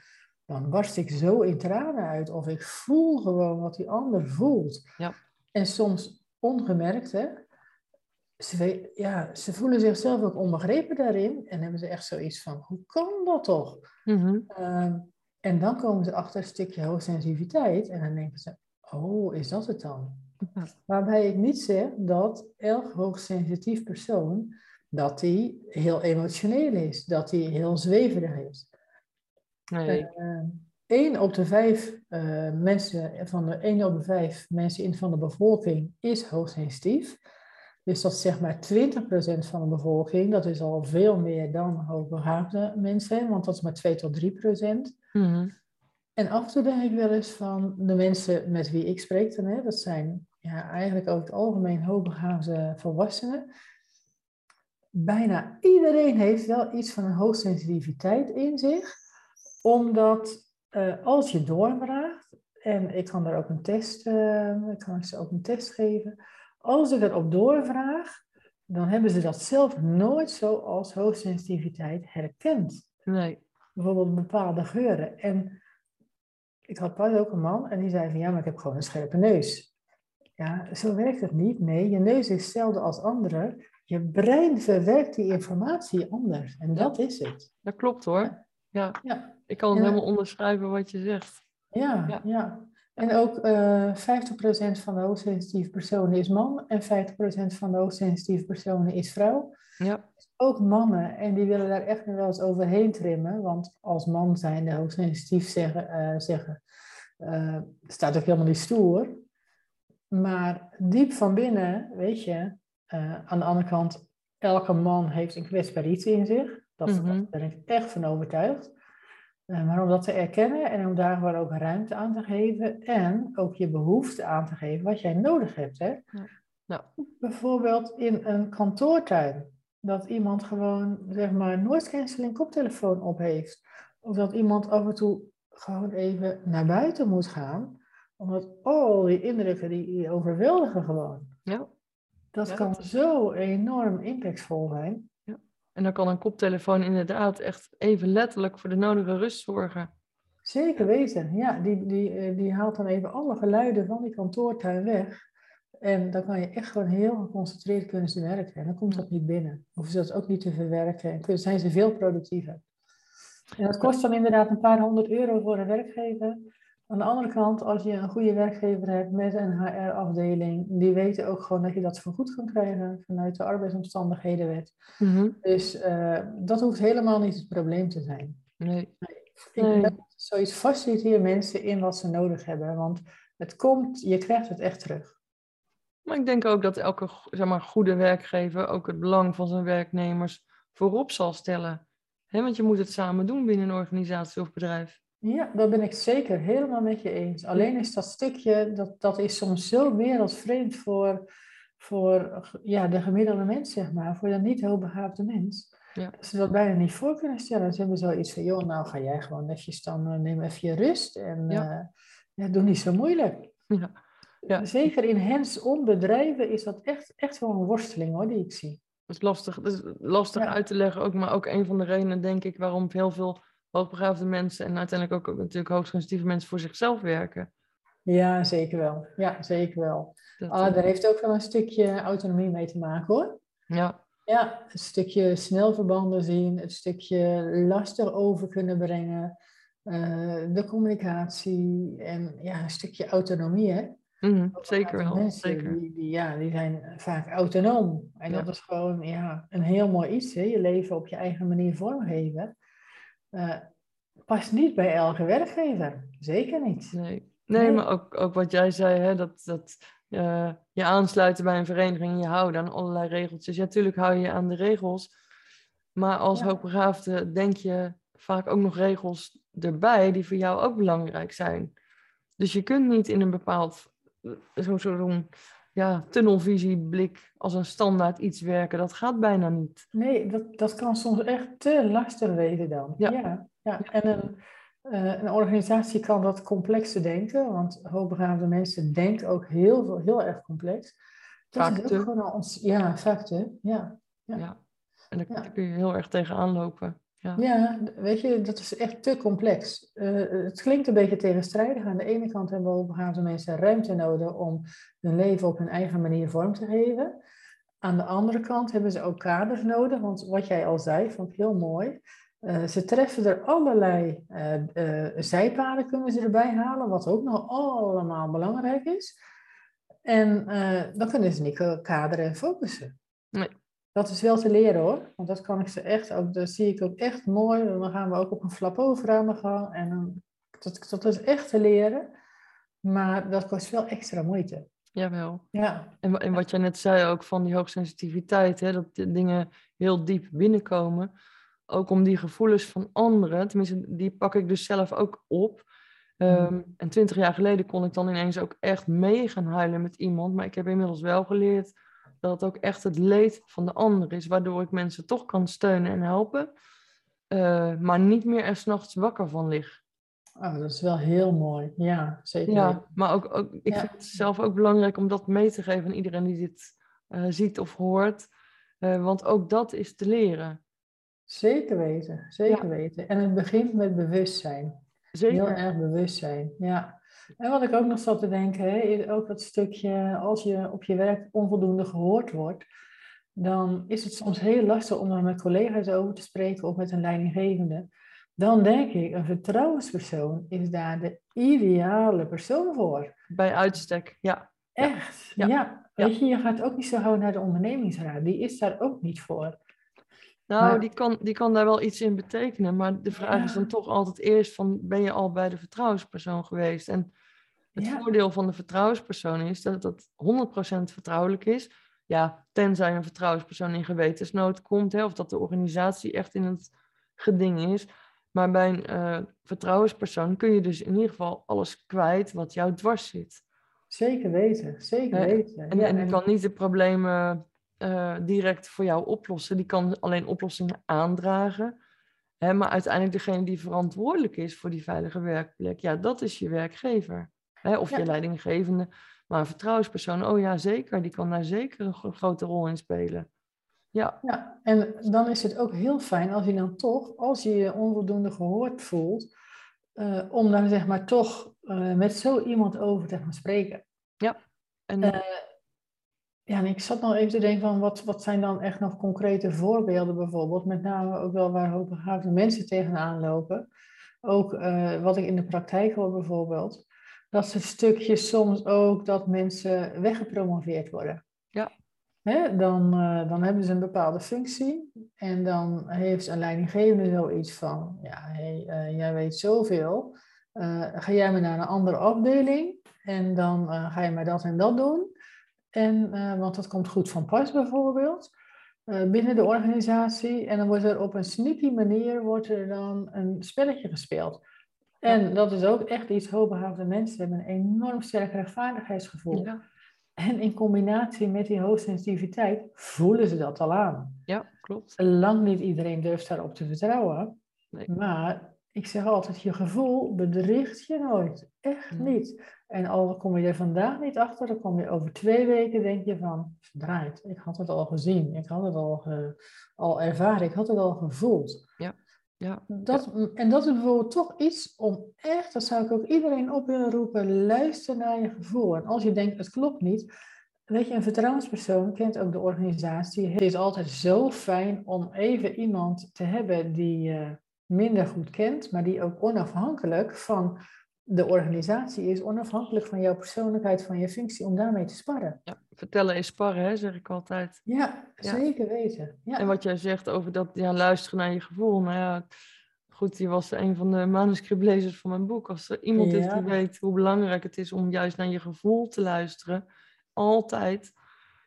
dan barst ik zo in tranen uit. Of ik voel gewoon wat die ander voelt. Ja. En soms ongemerkt, hè. Ze, ja, ze voelen zichzelf ook onbegrepen daarin. En hebben ze echt zoiets van, hoe kan dat toch? Mm en dan komen ze achter een stukje hoogsensitiviteit en dan denken ze, oh, is dat het dan? Waarbij ik niet zeg dat elk hoogsensitief persoon, dat die heel emotioneel is, dat die heel zweverig is. Nee. Uh, op de vijf uh, mensen, van de 1 op de vijf mensen in van de bevolking is hoogsensitief. Dus dat is zeg maar 20% van de bevolking. Dat is al veel meer dan hoogbegaafde mensen, want dat is maar 2 tot 3%. Mm En af en toe denk ik wel eens van de mensen met wie ik spreek dan, hè, dat zijn ja, eigenlijk over het algemeen hoogbegaafde volwassenen. Bijna iedereen heeft wel iets van een hoogsensitiviteit in zich, omdat uh, als je doorvraagt, en ik kan daar ook een test, uh, ik kan ze ook een test geven, als ik erop doorvraag, dan hebben ze dat zelf nooit zo als hoogsensitiviteit herkend. Nee bijvoorbeeld bepaalde geuren. En ik had pas ook een man en die zei van ja, maar ik heb gewoon een scherpe neus. Ja, zo werkt het niet. Nee, je neus is hetzelfde als andere. Je brein verwerkt die informatie anders. En dat is het. Dat klopt hoor. Ja. ja. Ik kan het helemaal onderschrijven wat je zegt. Ja, ja. En ook uh, eh, 50% van de hoogsensitieve personen is man en 50% van de hoogsensitieve personen is vrouw. Ja ook mannen, en die willen daar echt wel eens overheen trimmen. Want als man zijn de hoogsensitief zeggen, uh, zeggen uh, staat ook helemaal niet stoer. Maar diep van binnen, weet je, aan de andere kant, elke man heeft een kwetsbaar iets in zich. Dat, mm -hmm. Daar ben ik echt van overtuigd. Maar om dat te erkennen en om daar gewoon ook ruimte aan te geven en ook je behoefte aan te geven wat jij nodig hebt. Hè? Ja. Bijvoorbeeld in een kantoortuin dat iemand gewoon, zeg maar, noise cancelling koptelefoon op heeft. Of dat iemand af en toe gewoon even naar buiten moet gaan. Omdat al die indrukken, die, die overweldigen gewoon. Ja. Dat Ja, kan dat is- zo enorm impactvol zijn. En dan kan een koptelefoon inderdaad echt even letterlijk voor de nodige rust zorgen. Zeker weten. Ja, die, die, eh, die haalt dan even alle geluiden van die kantoortuin weg. En dan kan je echt gewoon heel geconcentreerd kunnen ze werken. En dan komt dat niet binnen. Hoeven ze dat ook niet te verwerken. En zijn ze veel productiever. En dat kost dan inderdaad een paar honderd euro voor een werkgever. Aan de andere kant, als je een goede werkgever hebt met een HR-afdeling, die weten ook gewoon dat je dat vergoed kan krijgen vanuit de arbeidsomstandighedenwet. Mhm. Dus eh, dat hoeft helemaal niet het probleem te zijn. Nee. Ik Nee. ben zoiets faciliteer mensen in wat ze nodig hebben. Want het komt, je krijgt het echt terug. Maar ik denk ook dat elke zeg maar, goede werkgever ook het belang van zijn werknemers voorop zal stellen. Hè, want je moet het samen doen binnen een organisatie of bedrijf. Ja, dat ben ik zeker helemaal met je eens. Alleen is dat stukje, dat, dat is soms zo wereldvreemd voor, voor ja, de gemiddelde mens, zeg maar. Voor de niet hoogbegaafde mens. Ja. Dat ze dat bijna niet voor kunnen stellen. Ze hebben zoiets van, joh, nou ga jij gewoon netjes dan, eh, neem even je rust. En Ja. ja. ja, doe niet zo moeilijk. Ja. Ja. Zeker in hands-on bedrijven is dat echt, echt wel een worsteling hoor, die ik zie. Dat is lastig, dat is lastig uit te leggen ook, maar ook een van de redenen, denk ik, waarom heel veel hoogbegaafde mensen en uiteindelijk ook, natuurlijk hoogsensitieve mensen voor zichzelf werken. Ja, zeker wel. Ja, zeker wel. Dat, Ah, eh, daar heeft ook wel een stukje autonomie mee te maken hoor. ja, Ja, een stukje snelverbanden zien, het stukje lastig over kunnen brengen, eh, de communicatie en ja, een stukje autonomie. Hè? mhm, zeker wel. Mensen Zeker. Die, die, ja, die zijn vaak autonoom. En Ja. dat is gewoon ja, een heel mooi iets. Hè? Je leven op je eigen manier vormgeven. Eh, past niet bij elke werkgever. Zeker niet. Nee, nee, Nee. maar ook, ook wat jij zei, hè, dat, dat eh, je aansluiten bij een vereniging en je houdt aan allerlei regeltjes. Ja, natuurlijk hou je je aan de regels, maar als Ja. hoogbegaafde denk je vaak ook nog regels erbij die voor jou ook belangrijk zijn. Dus je kunt niet in een bepaald, eh, zo- zo'n ja, tunnelvisieblik als een standaard iets werken. Dat gaat bijna niet. Nee, dat, dat kan soms echt te lastig wezen dan. Ja. Ja, ja. En een, eh, een organisatie kan dat complexer denken, want hoogbegaafde mensen denken ook heel, veel, heel erg complex. Dat Vaak is ook gewoon ons, ja, vaak te, ja. Ja. Ja. En daar Ja. kun je heel erg tegenaan lopen. Ja. Ja, weet je, dat is echt te complex. Eh, het klinkt een beetje tegenstrijdig. Aan de ene kant hebben hoogbegaafde mensen ruimte nodig om hun leven op hun eigen manier vorm te geven. Aan de andere kant hebben ze ook kaders nodig, want wat jij al zei, vond ik heel mooi. Eh, ze treffen er allerlei eh, zijpaden kunnen ze erbij halen, wat ook nog allemaal belangrijk is. En dan kunnen ze niet kaderen en focussen. Nee. Dat is wel te leren hoor, want dat kan ik ze echt ook, dat zie ik ook echt mooi. Dan gaan we ook op een flap over aan de gang en dan, dat, dat is echt te leren, maar dat kost wel extra moeite. Jawel. Ja, En, en wat jij net zei ook van die hoogsensitiviteit, hè, dat de dingen heel diep binnenkomen. Ook om die gevoelens van anderen, tenminste, die pak ik dus zelf ook op. Ehm, En twintig jaar geleden kon ik dan ineens ook echt mee gaan huilen met iemand. Maar ik heb inmiddels wel geleerd dat het ook echt het leed van de ander is, waardoor ik mensen toch kan steunen en helpen. eh, maar niet meer er s'nachts wakker van lig. oh, dat is wel heel mooi. Ja, zeker. Ja, maar ook, ook, ik Ja. vind het zelf ook belangrijk om dat mee te geven aan iedereen die dit eh, ziet of hoort. Eh, want ook dat is te leren. Zeker weten, zeker Ja. weten. En het begint met bewustzijn. Heel Zeker. erg bewustzijn, ja. En wat ik ook nog zat te denken, hè, is ook dat stukje, als je op je werk onvoldoende gehoord wordt, dan is het soms heel lastig om er met collega's over te spreken of met een leidinggevende. Dan denk ik, een vertrouwenspersoon is daar de ideale persoon voor. Bij uitstek, ja. Echt, Ja. ja. Weet je, je gaat ook niet zo gauw naar de ondernemingsraad. Die is daar ook niet voor. Nou, Maar- die, kan, die kan daar wel iets in betekenen. Maar de vraag is dan toch altijd eerst van, ben je al bij de vertrouwenspersoon geweest? En het Ja. voordeel van de vertrouwenspersoon is dat het 100% vertrouwelijk is. Ja, tenzij een vertrouwenspersoon in gewetensnood komt, hè, of dat de organisatie echt in het geding is. Maar bij een eh, vertrouwenspersoon kun je dus in ieder geval alles kwijt wat jou dwars zit. Zeker weten, zeker Nee, weten. En, Ja, en die en- kan niet de problemen eh, direct voor jou oplossen. Die kan alleen oplossingen aandragen. Hè, maar uiteindelijk degene die verantwoordelijk is voor die veilige werkplek, ja, dat is je werkgever. Hè, of Ja. je leidinggevende. Maar een vertrouwenspersoon, oh ja, zeker, die kan daar zeker een grote rol in spelen. Ja. ja, en dan is het ook heel fijn als je dan toch, als je je onvoldoende gehoord voelt, uh, om dan zeg maar toch uh, met zo iemand over te gaan spreken. Ja. En... Uh, ja, en ik zat nog even te denken van wat, wat zijn dan echt nog concrete voorbeelden bijvoorbeeld, met name ook wel waar hoogbegaafde mensen tegenaan lopen. Ook wat ik in de praktijk hoor bijvoorbeeld, dat ze stukjes soms ook dat mensen weggepromoveerd worden. Ja. Hè, dan, uh, dan hebben ze een bepaalde functie en dan heeft een leidinggevende zoiets van, ja, hey, uh, jij weet zoveel, uh, ga jij maar naar een andere afdeling en dan ga je maar dat en dat doen. En, want dat komt goed van pas bijvoorbeeld, binnen de organisatie. En dan wordt er op een sneaky manier wordt er dan een spelletje gespeeld. En dat is ook echt iets, hoogbegaafde mensen hebben een enorm sterk rechtvaardigheidsgevoel. Ja. En in combinatie met die hoogsensitiviteit voelen ze dat al aan. Ja, klopt. Lang niet iedereen durft daarop te vertrouwen. Nee. Maar ik zeg altijd, je gevoel bedriegt je nooit. Echt niet. En al kom je er vandaag niet achter, dan kom je over twee weken, denk je van, verdraaid. Ik had het al gezien, ik had het al, al ervaren, ik had het al gevoeld. Ja. Ja. Dat, en dat is bijvoorbeeld toch iets om echt, dat zou ik ook iedereen op willen roepen, luister naar je gevoel. En als je denkt, het klopt niet, weet je, een vertrouwenspersoon kent ook de organisatie. Het is altijd zo fijn om even iemand te hebben die je minder goed kent, maar die ook onafhankelijk van de organisatie is, onafhankelijk van jouw persoonlijkheid, van je functie, om daarmee te sparren. Ja, vertellen is sparren, hè, zeg ik altijd. Ja, zeker weten. Ja. En wat jij zegt over dat ja, luisteren naar je gevoel. Nou ja, goed, je was een van de manuscriptlezers van mijn boek. Als er iemand is die weet hoe belangrijk het is om juist naar je gevoel te luisteren, altijd.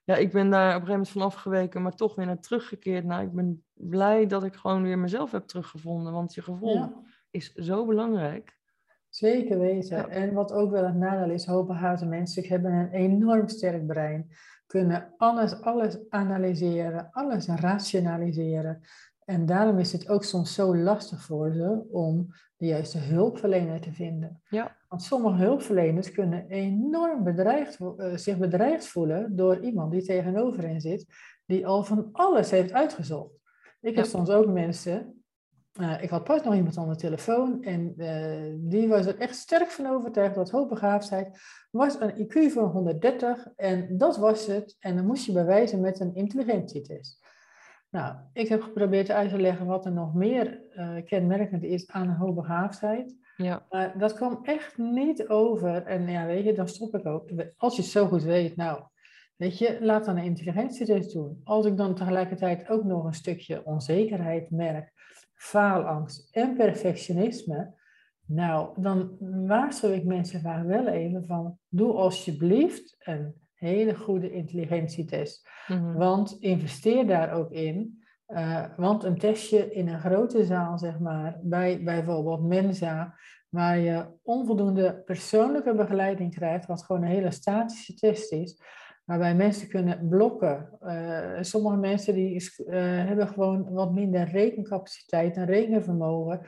Ja, ik ben daar op een gegeven moment van afgeweken, maar toch weer naar teruggekeerd. Nou, ik ben blij dat ik gewoon weer mezelf heb teruggevonden, want je gevoel is zo belangrijk. Zeker weten. En wat ook wel het nadeel is, hoogbegaafde mensen hebben een enorm sterk brein. Kunnen alles, alles analyseren, alles rationaliseren. En daarom is het ook soms zo lastig voor ze om de juiste hulpverlener te vinden. Ja. Want sommige hulpverleners kunnen enorm bedreigd, uh, zich bedreigd voelen door iemand die tegenover hen zit, die al van alles heeft uitgezocht. Ik heb soms ook mensen ik had pas nog iemand aan de telefoon en uh, die was er echt sterk van overtuigd dat hoogbegaafdheid was een IQ van 130 en dat was het. En dan moest je bewijzen met een intelligentietest. Nou, ik heb geprobeerd uit te leggen wat er nog meer uh, kenmerkend is aan hoogbegaafdheid. Ja. Maar dat kwam echt niet over. En ja, weet je, dan stop ik ook. Als je het zo goed weet, nou, weet je, laat dan een intelligentietest doen. Als ik dan tegelijkertijd ook nog een stukje onzekerheid merk faalangst en perfectionisme, nou, dan waarschuw ik mensen vaak wel even van, doe alsjeblieft een hele goede intelligentietest. Mhm. Want investeer daar ook in. Uh, want een testje in een grote zaal, zeg maar, bij bijvoorbeeld Mensa, waar je onvoldoende persoonlijke begeleiding krijgt, wat gewoon een hele statische test is, waarbij mensen kunnen blokken. Uh, sommige mensen die, uh, hebben gewoon wat minder rekencapaciteit en rekenvermogen,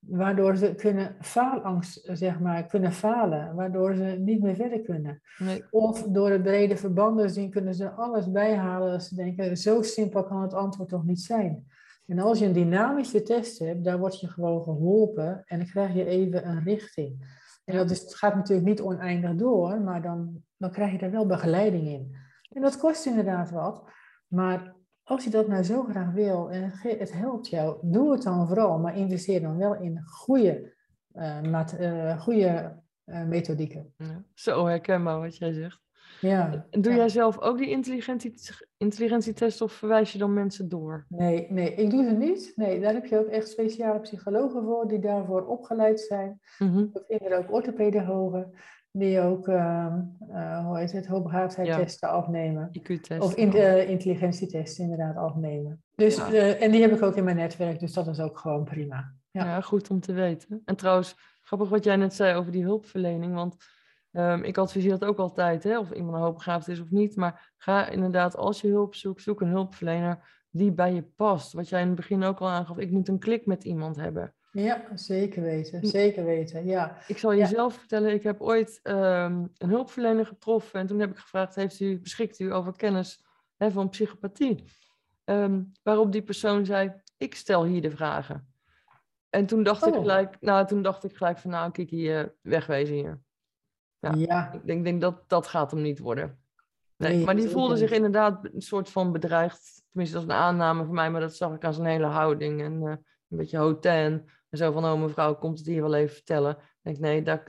waardoor ze kunnen faalangst, zeg maar, kunnen falen, waardoor ze niet meer verder kunnen. Nee. Of door het brede verbanden zien kunnen ze alles bijhalen als ze denken, zo simpel kan het antwoord toch niet zijn. En als je een dynamische test hebt, daar word je gewoon geholpen en dan krijg je even een richting. En dat gaat natuurlijk niet oneindig door, maar dan, dan krijg je er wel begeleiding in. En dat kost inderdaad wat, maar als je dat nou zo graag wil en het helpt jou, doe het dan vooral, maar investeer dan wel in goede, uh, goede uh, methodieken. Ja, zo herkenbaar wat jij zegt. Ja, Doe ja. jij zelf ook die intelligentie, intelligentietest of verwijs je dan mensen door? Nee, nee, ik doe ze niet. Nee, daar heb je ook echt speciale psychologen voor die daarvoor opgeleid zijn. Mm -hmm. Er ook orthopedagogen die ook, uh, uh, hoe heet het, hoogbegaafdheidstesten ja. afnemen. IQ-test. Of in, uh, intelligentietesten inderdaad afnemen. Dus, ja. en die heb ik ook in mijn netwerk, dus dat is ook gewoon prima. Ja. ja, goed om te weten. En trouwens, grappig wat jij net zei over die hulpverlening, want Um, ik adviseer dat ook altijd, hè, of iemand een hoogbegaafd is of niet. Maar ga inderdaad, als je hulp zoekt, zoek een hulpverlener die bij je past. Wat jij in het begin ook al aangaf, ik moet een klik met iemand hebben. Ja, zeker weten. Zeker weten, ja. Ik zal je zelf vertellen, ik heb ooit ehm, een hulpverlener getroffen en toen heb ik gevraagd, heeft u, beschikt u over kennis hè, van psychopathie? Ehm, waarop die persoon zei, ik stel hier de vragen. En toen dacht ik oh. gelijk, nou, toen dacht ik gelijk van, nou, kijk hier, wegwezen hier. Ja, ja. Ik denk, denk dat dat gaat hem niet worden. Nee, maar die voelde zich inderdaad een soort van bedreigd. Tenminste, dat is een aanname voor mij, maar dat zag ik aan zijn hele houding. En uh, een beetje hotel. En zo van, oh mevrouw, komt het hier wel even vertellen? Ik denk, nee, dat,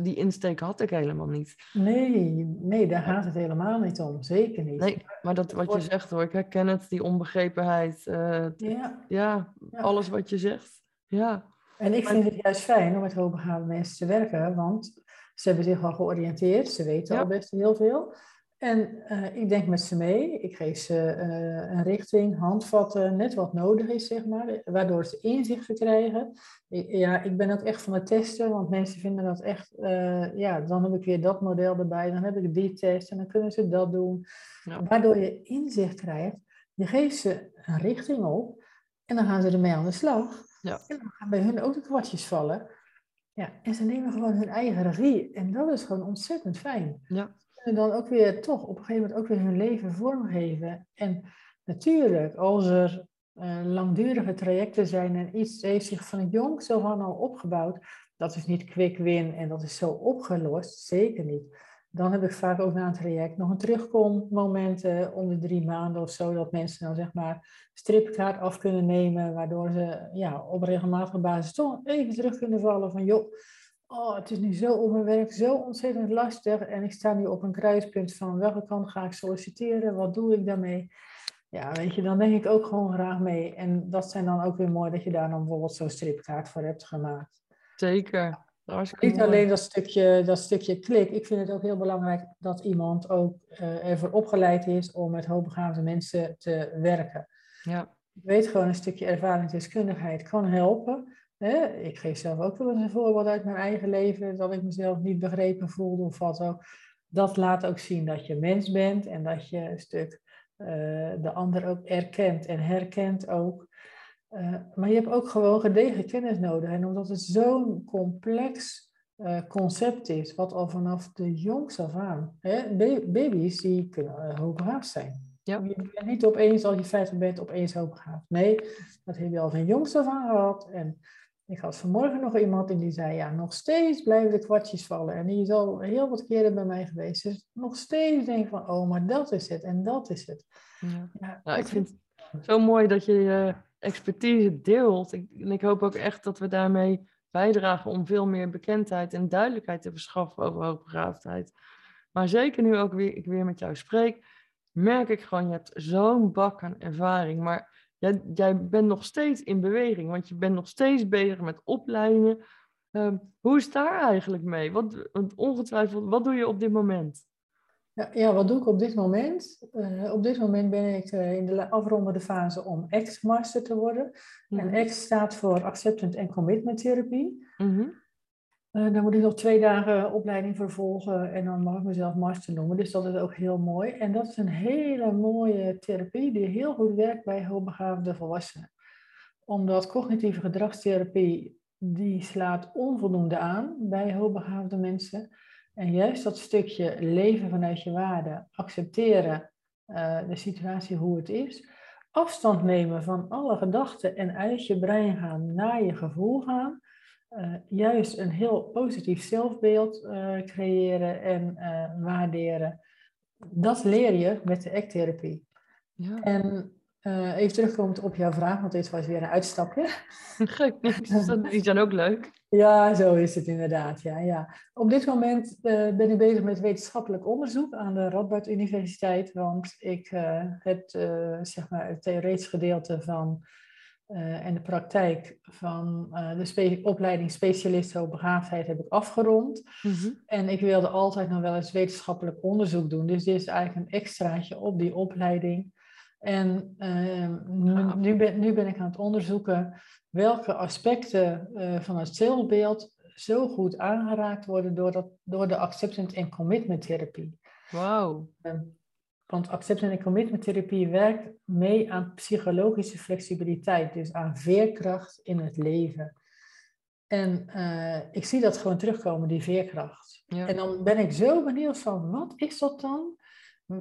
die insteek had ik helemaal niet. Nee, nee, daar gaat het helemaal niet om. Zeker niet. Nee, maar dat wat je zegt hoor, ik herken het, die onbegrepenheid. Uh, ja. ja. alles wat je zegt. Ja. En ik vind het juist fijn om met hoogbegaafde mensen te werken, want ze hebben zich al georiënteerd, ze weten al best heel veel. En uh, ik denk met ze mee, ik geef ze uh, een richting, handvatten, net wat nodig is, zeg maar, waardoor ze inzichten krijgen. Ik, ja, ik ben ook echt van het testen, want mensen vinden dat echt, uh, ja, dan heb ik weer dat model erbij, dan heb ik die test en dan kunnen ze dat doen. Waardoor je inzicht krijgt, je geeft ze een richting op en dan gaan ze ermee aan de slag. Ja. En dan gaan bij hun ook de kwartjes vallen. Ja, en ze nemen gewoon hun eigen regie en dat is gewoon ontzettend fijn. Ja. En dan ook weer toch op een gegeven moment ook weer hun leven vormgeven. En natuurlijk, als er uh, langdurige trajecten zijn en iets heeft zich van jongs zo van al opgebouwd, dat is niet quick win en dat is zo opgelost, zeker niet. Dan heb ik vaak ook na een traject nog een terugkommoment om de drie maanden of zo, dat mensen dan zeg maar stripkaart af kunnen nemen, waardoor ze ja, op regelmatige basis toch even terug kunnen vallen van joh, oh, het is nu zo op mijn werk zo ontzettend lastig en ik sta nu op een kruispunt van welke kant ga ik solliciteren, wat doe ik daarmee? Ja, weet je, dan denk ik ook gewoon graag mee. En dat zijn dan ook weer mooi dat je daar dan bijvoorbeeld zo'n stripkaart voor hebt gemaakt. Zeker. Niet alleen dat stukje, dat stukje klik. Ik vind het ook heel belangrijk dat iemand ook uh, ervoor opgeleid is om met hoogbegaafde mensen te werken. Ja. Ik weet gewoon een stukje ervaringsdeskundigheid kan helpen. Ik geef zelf ook wel eens een voorbeeld uit mijn eigen leven, dat ik mezelf niet begrepen voelde of wat ook. Dat laat ook zien dat je mens bent en dat je een stuk uh, de ander ook erkent en herkent ook. Uh, maar je hebt ook gewoon gedegen kennis nodig. En omdat het zo'n complex uh, concept is, wat al vanaf de jongs af aan, hè, baby's die kunnen hoogbegaafd zijn. Ja. Je bent niet opeens, als je 50 bent, opeens hoogbegaafd. Nee, dat heb je al van jongs af aan gehad. En ik had vanmorgen nog iemand en die zei, ja, nog steeds blijven de kwartjes vallen. En die is al heel wat keren bij mij geweest. Dus nog steeds denk ik van, oh, maar dat is het en dat is het. Ja, ja nou, ik vind het zo mooi dat je je expertise deelt. Ik, en ik hoop ook echt dat we daarmee bijdragen om veel meer bekendheid en duidelijkheid te verschaffen over hoogbegaafdheid. Maar zeker nu ook weer, ik weer met jou spreek, merk ik gewoon, je hebt zo'n bak aan ervaring. Maar jij, jij bent nog steeds in beweging, want je bent nog steeds bezig met opleidingen. Um, hoe is daar eigenlijk mee? Wat, want ongetwijfeld, wat doe je op dit moment? Ja, ja wat doe ik op dit moment? Uh, op dit moment ben ik uh, in de afrondende fase om X-master te worden. Mm -hmm. En X staat voor Acceptance and Commitment Therapie. Mm -hmm. Uh, dan moet ik nog twee dagen opleiding vervolgen en dan mag ik mezelf master noemen. Dus dat is ook heel mooi. En dat is een hele mooie therapie die heel goed werkt bij hoogbegaafde volwassenen. Omdat cognitieve gedragstherapie, die slaat onvoldoende aan bij hoogbegaafde mensen. En juist dat stukje leven vanuit je waarde, accepteren uh, de situatie hoe het is, afstand nemen van alle gedachten en uit je brein gaan naar je gevoel gaan uh, juist een heel positief zelfbeeld uh, creëren en waarderen. Dat leer je met de ACT-therapie. Ja. En even terugkomend op jouw vraag, want dit was weer een uitstapje. Gek, dat is dan ook leuk. Ja, zo is het inderdaad. Ja, ja. Op dit moment ben ik bezig met wetenschappelijk onderzoek aan de Radboud Universiteit, want ik heb zeg maar, het theoretisch gedeelte van en de praktijk van de spe opleiding specialist hoogbegaafdheid heb ik afgerond. Mm -hmm. En ik wilde altijd nog wel eens wetenschappelijk onderzoek doen. Dus dit is eigenlijk een extraatje op die opleiding. En uh, nu, nu, ben, nu, ben, ik aan het onderzoeken welke aspecten van het zelfbeeld zo goed aangeraakt worden door, dat, door de acceptance en commitment therapie. Wauw. Ehm, want acceptance en commitment therapie werkt mee aan psychologische flexibiliteit, dus aan veerkracht in het leven. En eh, ik zie dat gewoon terugkomen, die veerkracht. En dan ben ik zo benieuwd van, wat is dat dan?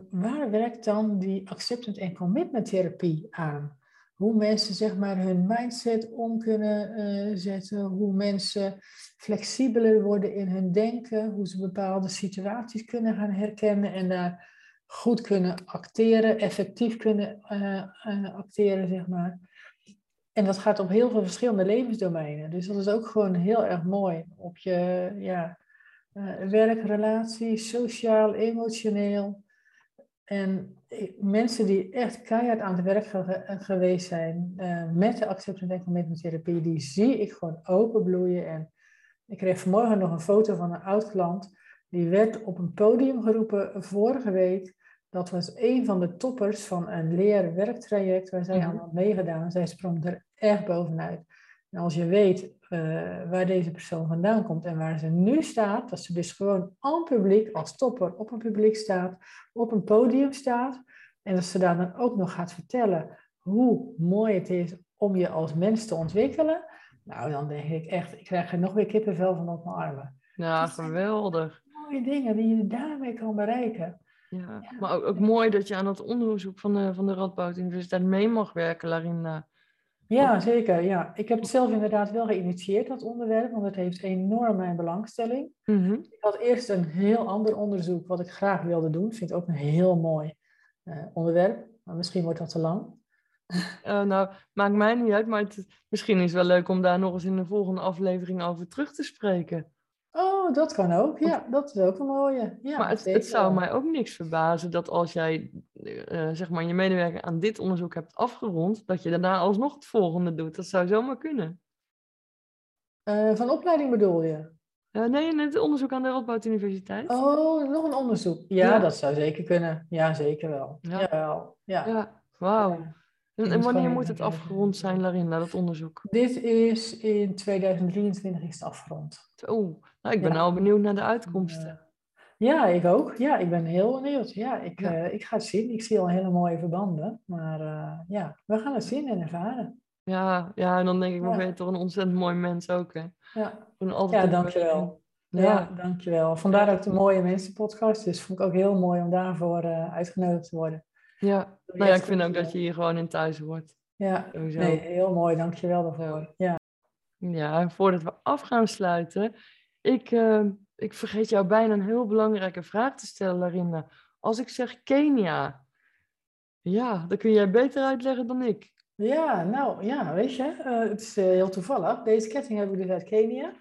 Waar werkt dan die acceptance en commitment therapie aan? Hoe mensen zeg maar hun mindset om kunnen uh, zetten, hoe mensen flexibeler worden in hun denken, hoe ze bepaalde situaties kunnen gaan herkennen en daar goed kunnen acteren, effectief kunnen uh, acteren, zeg maar. En dat gaat op heel veel verschillende levensdomeinen. Dus dat is ook gewoon heel erg mooi. Op je ja, uh, werkrelatie, sociaal, emotioneel. En mensen die echt keihard aan het werk geweest zijn uh, met de acceptance en commitment therapie, die zie ik gewoon openbloeien. En ik kreeg vanmorgen nog een foto van een oud klant. Die werd op een podium geroepen vorige week. Dat was een van de toppers van een leer-werktraject waar zij aan had meegedaan. Zij sprong er echt bovenuit. En als je weet uh, waar deze persoon vandaan komt en waar ze nu staat, dat ze dus gewoon aan publiek, als topper op een publiek staat, op een podium staat, en dat ze daar dan ook nog gaat vertellen hoe mooi het is om je als mens te ontwikkelen, nou dan denk ik echt, ik krijg er nog weer kippenvel van op mijn armen. Ja, geweldig. Mooie dingen die je daarmee kan bereiken. Ja, maar ook, ook, mooi dat je aan het onderzoek van de, van de Radboud Universiteit mee mag werken, Larinda. Ja, zeker. Ja. Ik heb het zelf inderdaad wel geïnitieerd, dat onderwerp, want het heeft enorm mijn belangstelling. Mhm. Ik had eerst een heel ander onderzoek wat ik graag wilde doen. Ik vind het ook een heel mooi uh, onderwerp, maar misschien wordt dat te lang. Uh, nou, maakt mij niet uit, maar het, misschien is het wel leuk om daar nog eens in de volgende aflevering over terug te spreken. Oh, dat kan ook. Ja, dat is ook een mooie. Ja, maar het, het zou mij ook niks verbazen dat als jij uh, zeg maar je medewerker aan dit onderzoek hebt afgerond, dat je daarna alsnog het volgende doet. Dat zou zomaar kunnen. Uh, van opleiding bedoel je? Uh, nee, het onderzoek aan de Radboud Universiteit. Oh, nog een onderzoek. Ja, ja, dat zou zeker kunnen. Ja, zeker wel. Ja, Jawel. ja. ja wauw. En, en wanneer moet het afgerond zijn, Larinda, dat onderzoek? Dit is in 2023 is het afgerond. Oeh, nou, ik ben al benieuwd naar de uitkomsten. Ja, ik ook. Ja, ik ben heel benieuwd. Ja, ik, ja. Uh, ik ga het zien. Ik zie al hele mooie verbanden. Maar uh, ja, we gaan het zien en ervaren. Ja, ja en dan denk ik, ja. ben je toch een ontzettend mooi mens ook, hè? Ja, ja dankjewel. Ja. ja, dankjewel. Vandaar ook de mooie mensenpodcast. Dus vond ik ook heel mooi om daarvoor uh, uitgenodigd te worden. Ja, nou ja, ik vind ook dat je hier gewoon in thuis hoort. Ja, nee, heel mooi. Dankjewel daarvoor. Ja. Ja, voordat we af gaan sluiten, ik, uh, ik vergeet jou bijna een heel belangrijke vraag te stellen, Larinda. Als ik zeg Kenia, ja, dan kun jij beter uitleggen dan ik. Ja, nou ja, weet je, uh, het is uh, heel toevallig. Deze ketting heb ik dus uit Kenia.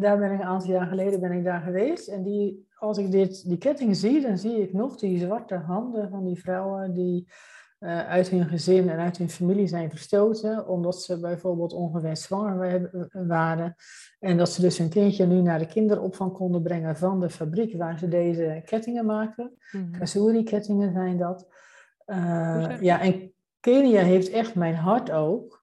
daar ben ik een aantal jaar geleden ben ik daar geweest. En die, als ik dit, die ketting zie, dan zie ik nog die zwarte handen van die vrouwen die uh, uit hun gezin en uit hun familie zijn verstoten, omdat ze bijvoorbeeld ongewenst zwanger waren. En dat ze dus hun kindje nu naar de kinderopvang konden brengen van de fabriek waar ze deze kettingen maken. Mm Kazuri-kettingen zijn dat. Uh, ja, en Kenia heeft echt mijn hart ook.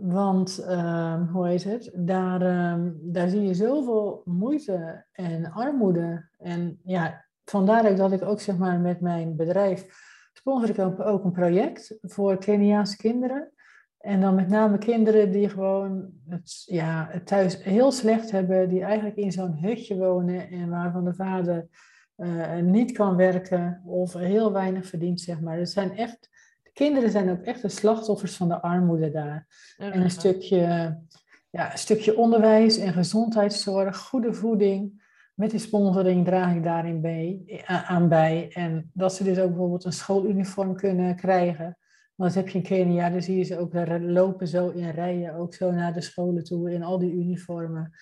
Want, uh, hoe heet het? Daar, uh, daar zie je zoveel moeite en armoede. En ja, vandaar dat ik ook zeg maar met mijn bedrijf sponsor ik ook een project voor Keniaanse kinderen. En dan met name kinderen die gewoon het, ja, het thuis heel slecht hebben, die eigenlijk in zo'n hutje wonen en waarvan de vader uh, niet kan werken of heel weinig verdient, zeg maar. Het zijn echt, kinderen zijn ook echt de slachtoffers van de armoede daar. Ja, en een stukje, ja, een stukje onderwijs en gezondheidszorg, goede voeding met die sponsoring draag ik daarin bij, aan bij. En dat ze dus ook bijvoorbeeld een schooluniform kunnen krijgen. Want dat heb je in Kenia, dan zie je ze ook lopen zo in rijen, ook zo naar de scholen toe in al die uniformen.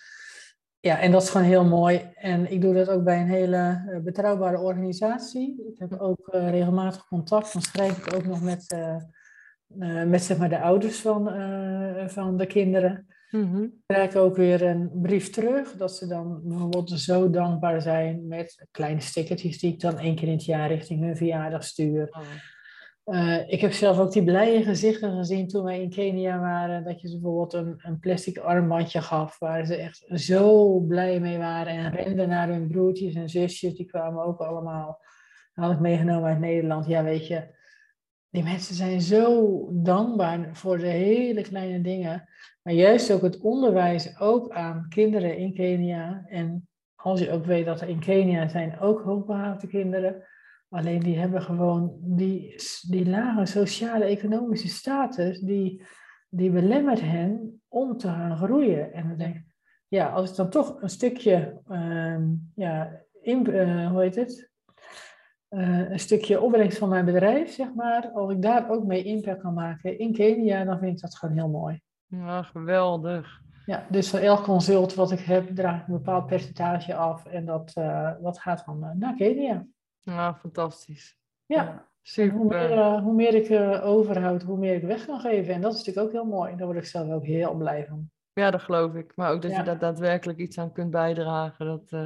Ja, en dat is gewoon heel mooi. En ik doe dat ook bij een hele uh, betrouwbare organisatie. Ik heb ook uh, regelmatig contact. Dan schrijf ik ook nog met, uh, met zeg maar, de ouders van, van de kinderen. Mm -hmm. krijg ik ook weer een brief terug, dat ze dan bijvoorbeeld zo dankbaar zijn met kleine stickertjes die ik dan één keer in het jaar richting hun verjaardag stuur. Oh. Uh, ik heb zelf ook die blije gezichten gezien toen wij in Kenia waren, dat je ze bijvoorbeeld een, een plastic armbandje gaf, waar ze echt zo blij mee waren en renden naar hun broertjes en zusjes, die kwamen ook allemaal, had ik meegenomen uit Nederland. Ja, weet je, die mensen zijn zo dankbaar voor de hele kleine dingen. Maar juist ook het onderwijs ook aan kinderen in Kenia. En als je ook weet dat er in Kenia zijn ook hoogbegaafde kinderen. Alleen die hebben gewoon die, die lage sociale economische status. Die, die belemmert hen om te gaan groeien. En dan denk ik, ja, als ik dan toch een stukje, ehm, ja, in, uh, hoe heet het? Uh, een stukje opbrengst van mijn bedrijf, zeg maar, als ik daar ook mee impact kan maken in Kenia, dan vind ik dat gewoon heel mooi. Ja, geweldig. Ja, dus voor elk consult wat ik heb, draag ik een bepaald percentage af en dat, uh, dat gaat dan naar Kenia. Ja, fantastisch. Ja, ja super. Hoe meer, hoe meer ik overhoud, hoe meer ik weg kan geven. En dat is natuurlijk ook heel mooi. Daar word ik zelf ook heel blij van. Ja, dat geloof ik. Maar ook dat je daar daadwerkelijk iets aan kunt bijdragen. Dat, uh,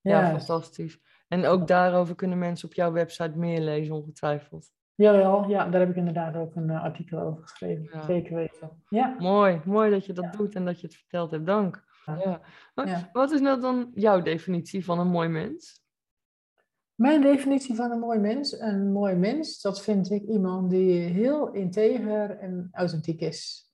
ja, ja, fantastisch. En ook daarover kunnen mensen op jouw website meer lezen, ongetwijfeld. Jawel, ja, daar heb ik inderdaad ook een artikel over geschreven. Zeker weten. Ja. Mooi, mooi dat je dat doet en dat je het verteld hebt. Dank. Ja. Wat, wat is nou dan jouw definitie van een mooi mens? Mijn definitie van een mooi mens? Een mooi mens, dat vind ik iemand die heel integer en authentiek is.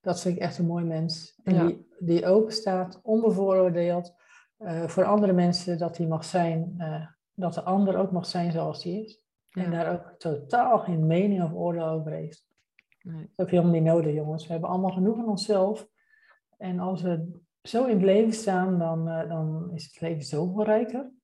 Dat vind ik echt een mooi mens. En die, die open staat, onbevooroordeeld. Uh, voor andere mensen dat hij mag zijn, uh, dat de ander ook mag zijn zoals hij is. En daar ook totaal geen mening of oordeel over heeft. Nee. Dat is ook helemaal niet nodig, jongens. We hebben allemaal genoeg van onszelf. En als we zo in het leven staan, dan, uh, dan is het leven zoveel rijker.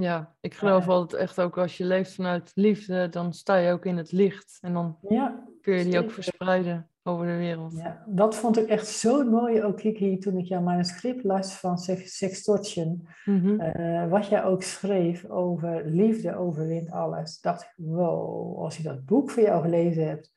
Ja, ik geloof altijd echt ook als je leeft vanuit liefde, dan sta je ook in het licht. En dan ja, kun je die ook verspreiden over de wereld. Ja, dat vond ik echt zo mooi ook, Kiki, toen ik jouw manuscript las van Sextortion. Mm wat jij ook schreef over liefde overwint alles. Dacht ik, wow, als je dat boek voor jou gelezen hebt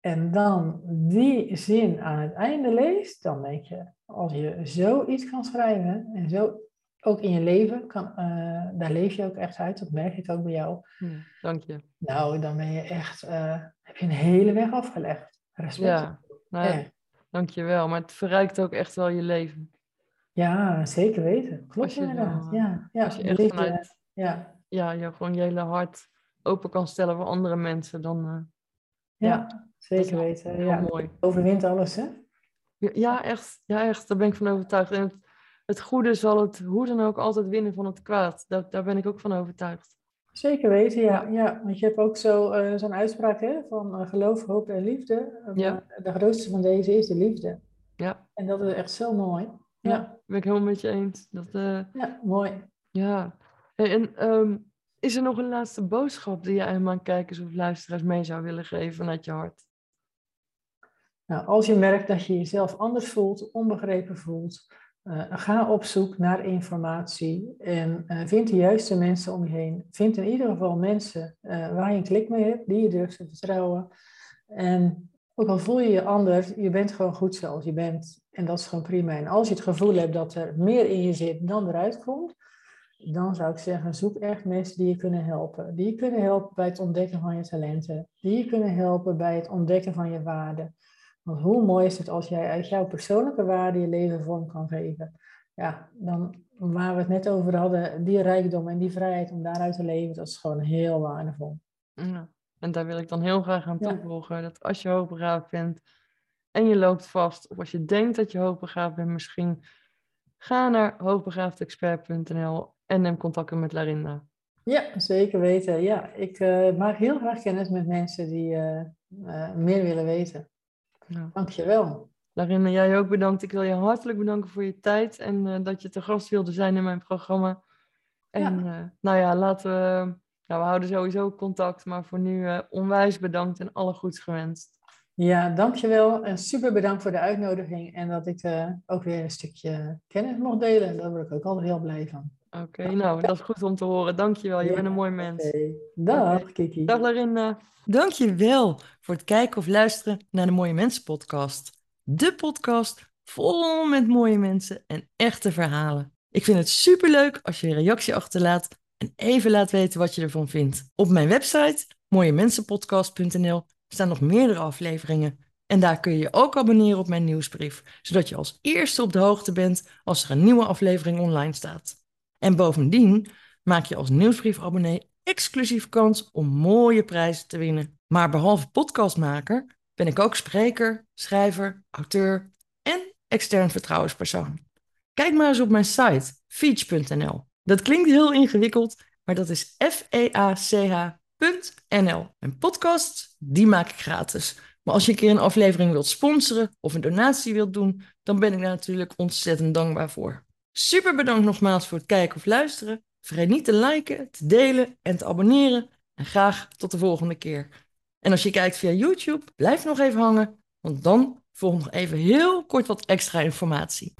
en dan die zin aan het einde leest, dan denk je, als je zoiets kan schrijven en zo ook in je leven, kan, uh, daar leef je ook echt uit, dat merk ik ook bij jou. Mm, dank je. Nou, dan ben je echt, uh, heb je een hele weg afgelegd. Respect. Ja, nou, ja. dankjewel. Maar het verrijkt ook echt wel je leven. Ja, zeker weten. Klopt inderdaad. ja, ja. Als je echt vanuit ja. Ja, je gewoon je hele hart open kan stellen voor andere mensen, dan... Uh, ja, ja, zeker weten. Heel ja. mooi. Overwint alles, hè? Ja, echt. Ja, echt. Daar ben ik van overtuigd. En het, het goede zal het hoe dan ook altijd winnen van het kwaad. Daar, daar ben ik ook van overtuigd. Zeker weten, ja. ja. Want je hebt ook zo, uh, zo'n uitspraak hè, van uh, geloof, hoop en liefde. Ja. de grootste van deze is de liefde. Ja. En dat is echt zo mooi. Ja, ja ben ik helemaal met je eens. Dat. Ja, mooi. Ja. en um, is er nog een laatste boodschap die je aan kijkers of luisteraars mee zou willen geven vanuit je hart? Nou, als je merkt dat je jezelf anders voelt, onbegrepen voelt, uh, ga op zoek naar informatie en uh, vind de juiste mensen om je heen. Vind in ieder geval mensen uh, waar je een klik mee hebt, die je durft te vertrouwen. En ook al voel je je anders, je bent gewoon goed zoals je bent. En dat is gewoon prima. En als je het gevoel hebt dat er meer in je zit dan eruit komt, dan zou ik zeggen, zoek echt mensen die je kunnen helpen. Die je kunnen helpen bij het ontdekken van je talenten. Die je kunnen helpen bij het ontdekken van je waarden. Want hoe mooi is het als jij uit jouw persoonlijke waarde je leven vorm kan geven. Ja, dan waar we het net over hadden, die rijkdom en die vrijheid om daaruit te leven, dat is gewoon heel waardevol. Ja, en daar wil ik dan heel graag aan toevoegen, dat als je hoogbegaafd bent en je loopt vast, of als je denkt dat je hoogbegaafd bent, misschien ga naar hoogbegaafdexpert.nl en neem contact met Larinda. Ja, zeker weten. Ja, ik uh, maak heel graag kennis met mensen die uh, uh, meer willen weten. Ja. Dankjewel. Larinne, jij ook bedankt. Ik wil je hartelijk bedanken voor je tijd en uh, dat je te gast wilde zijn in mijn programma. En ja. Uh, nou ja, laten we, ja, we houden sowieso contact, maar voor nu uh, onwijs bedankt en alle goeds gewenst. Ja, dankjewel en super bedankt voor de uitnodiging en dat ik ook weer een stukje kennis mocht delen. Daar word ik ook altijd heel blij van. Oké, okay, nou, dat is goed om te horen. Dankjewel, je ja, bent een mooi mens. Okay. Dag, okay. Kiki. Dag, Larinda. Dankjewel voor het kijken of luisteren naar de Mooie Mensen podcast. De podcast vol met mooie mensen en echte verhalen. Ik vind het superleuk als je een reactie achterlaat en even laat weten wat je ervan vindt. Op mijn website mooiemensenpodcast.nl staan nog meerdere afleveringen. En daar kun je je ook abonneren op mijn nieuwsbrief, zodat je als eerste op de hoogte bent als er een nieuwe aflevering online staat. En bovendien maak je als nieuwsbriefabonnee exclusief kans om mooie prijzen te winnen. Maar behalve podcastmaker ben ik ook spreker, schrijver, auteur en extern vertrouwenspersoon. Kijk maar eens op mijn site feach.nl. Dat klinkt heel ingewikkeld, maar dat is F-E-A-C-H.nl. En podcasts, die maak ik gratis. Maar als je een keer een aflevering wilt sponsoren of een donatie wilt doen, dan ben ik daar natuurlijk ontzettend dankbaar voor. Super bedankt nogmaals voor het kijken of luisteren. Vergeet niet te liken, te delen en te abonneren. En graag tot de volgende keer. En als je kijkt via YouTube, blijf nog even hangen, want dan volgt nog even heel kort wat extra informatie.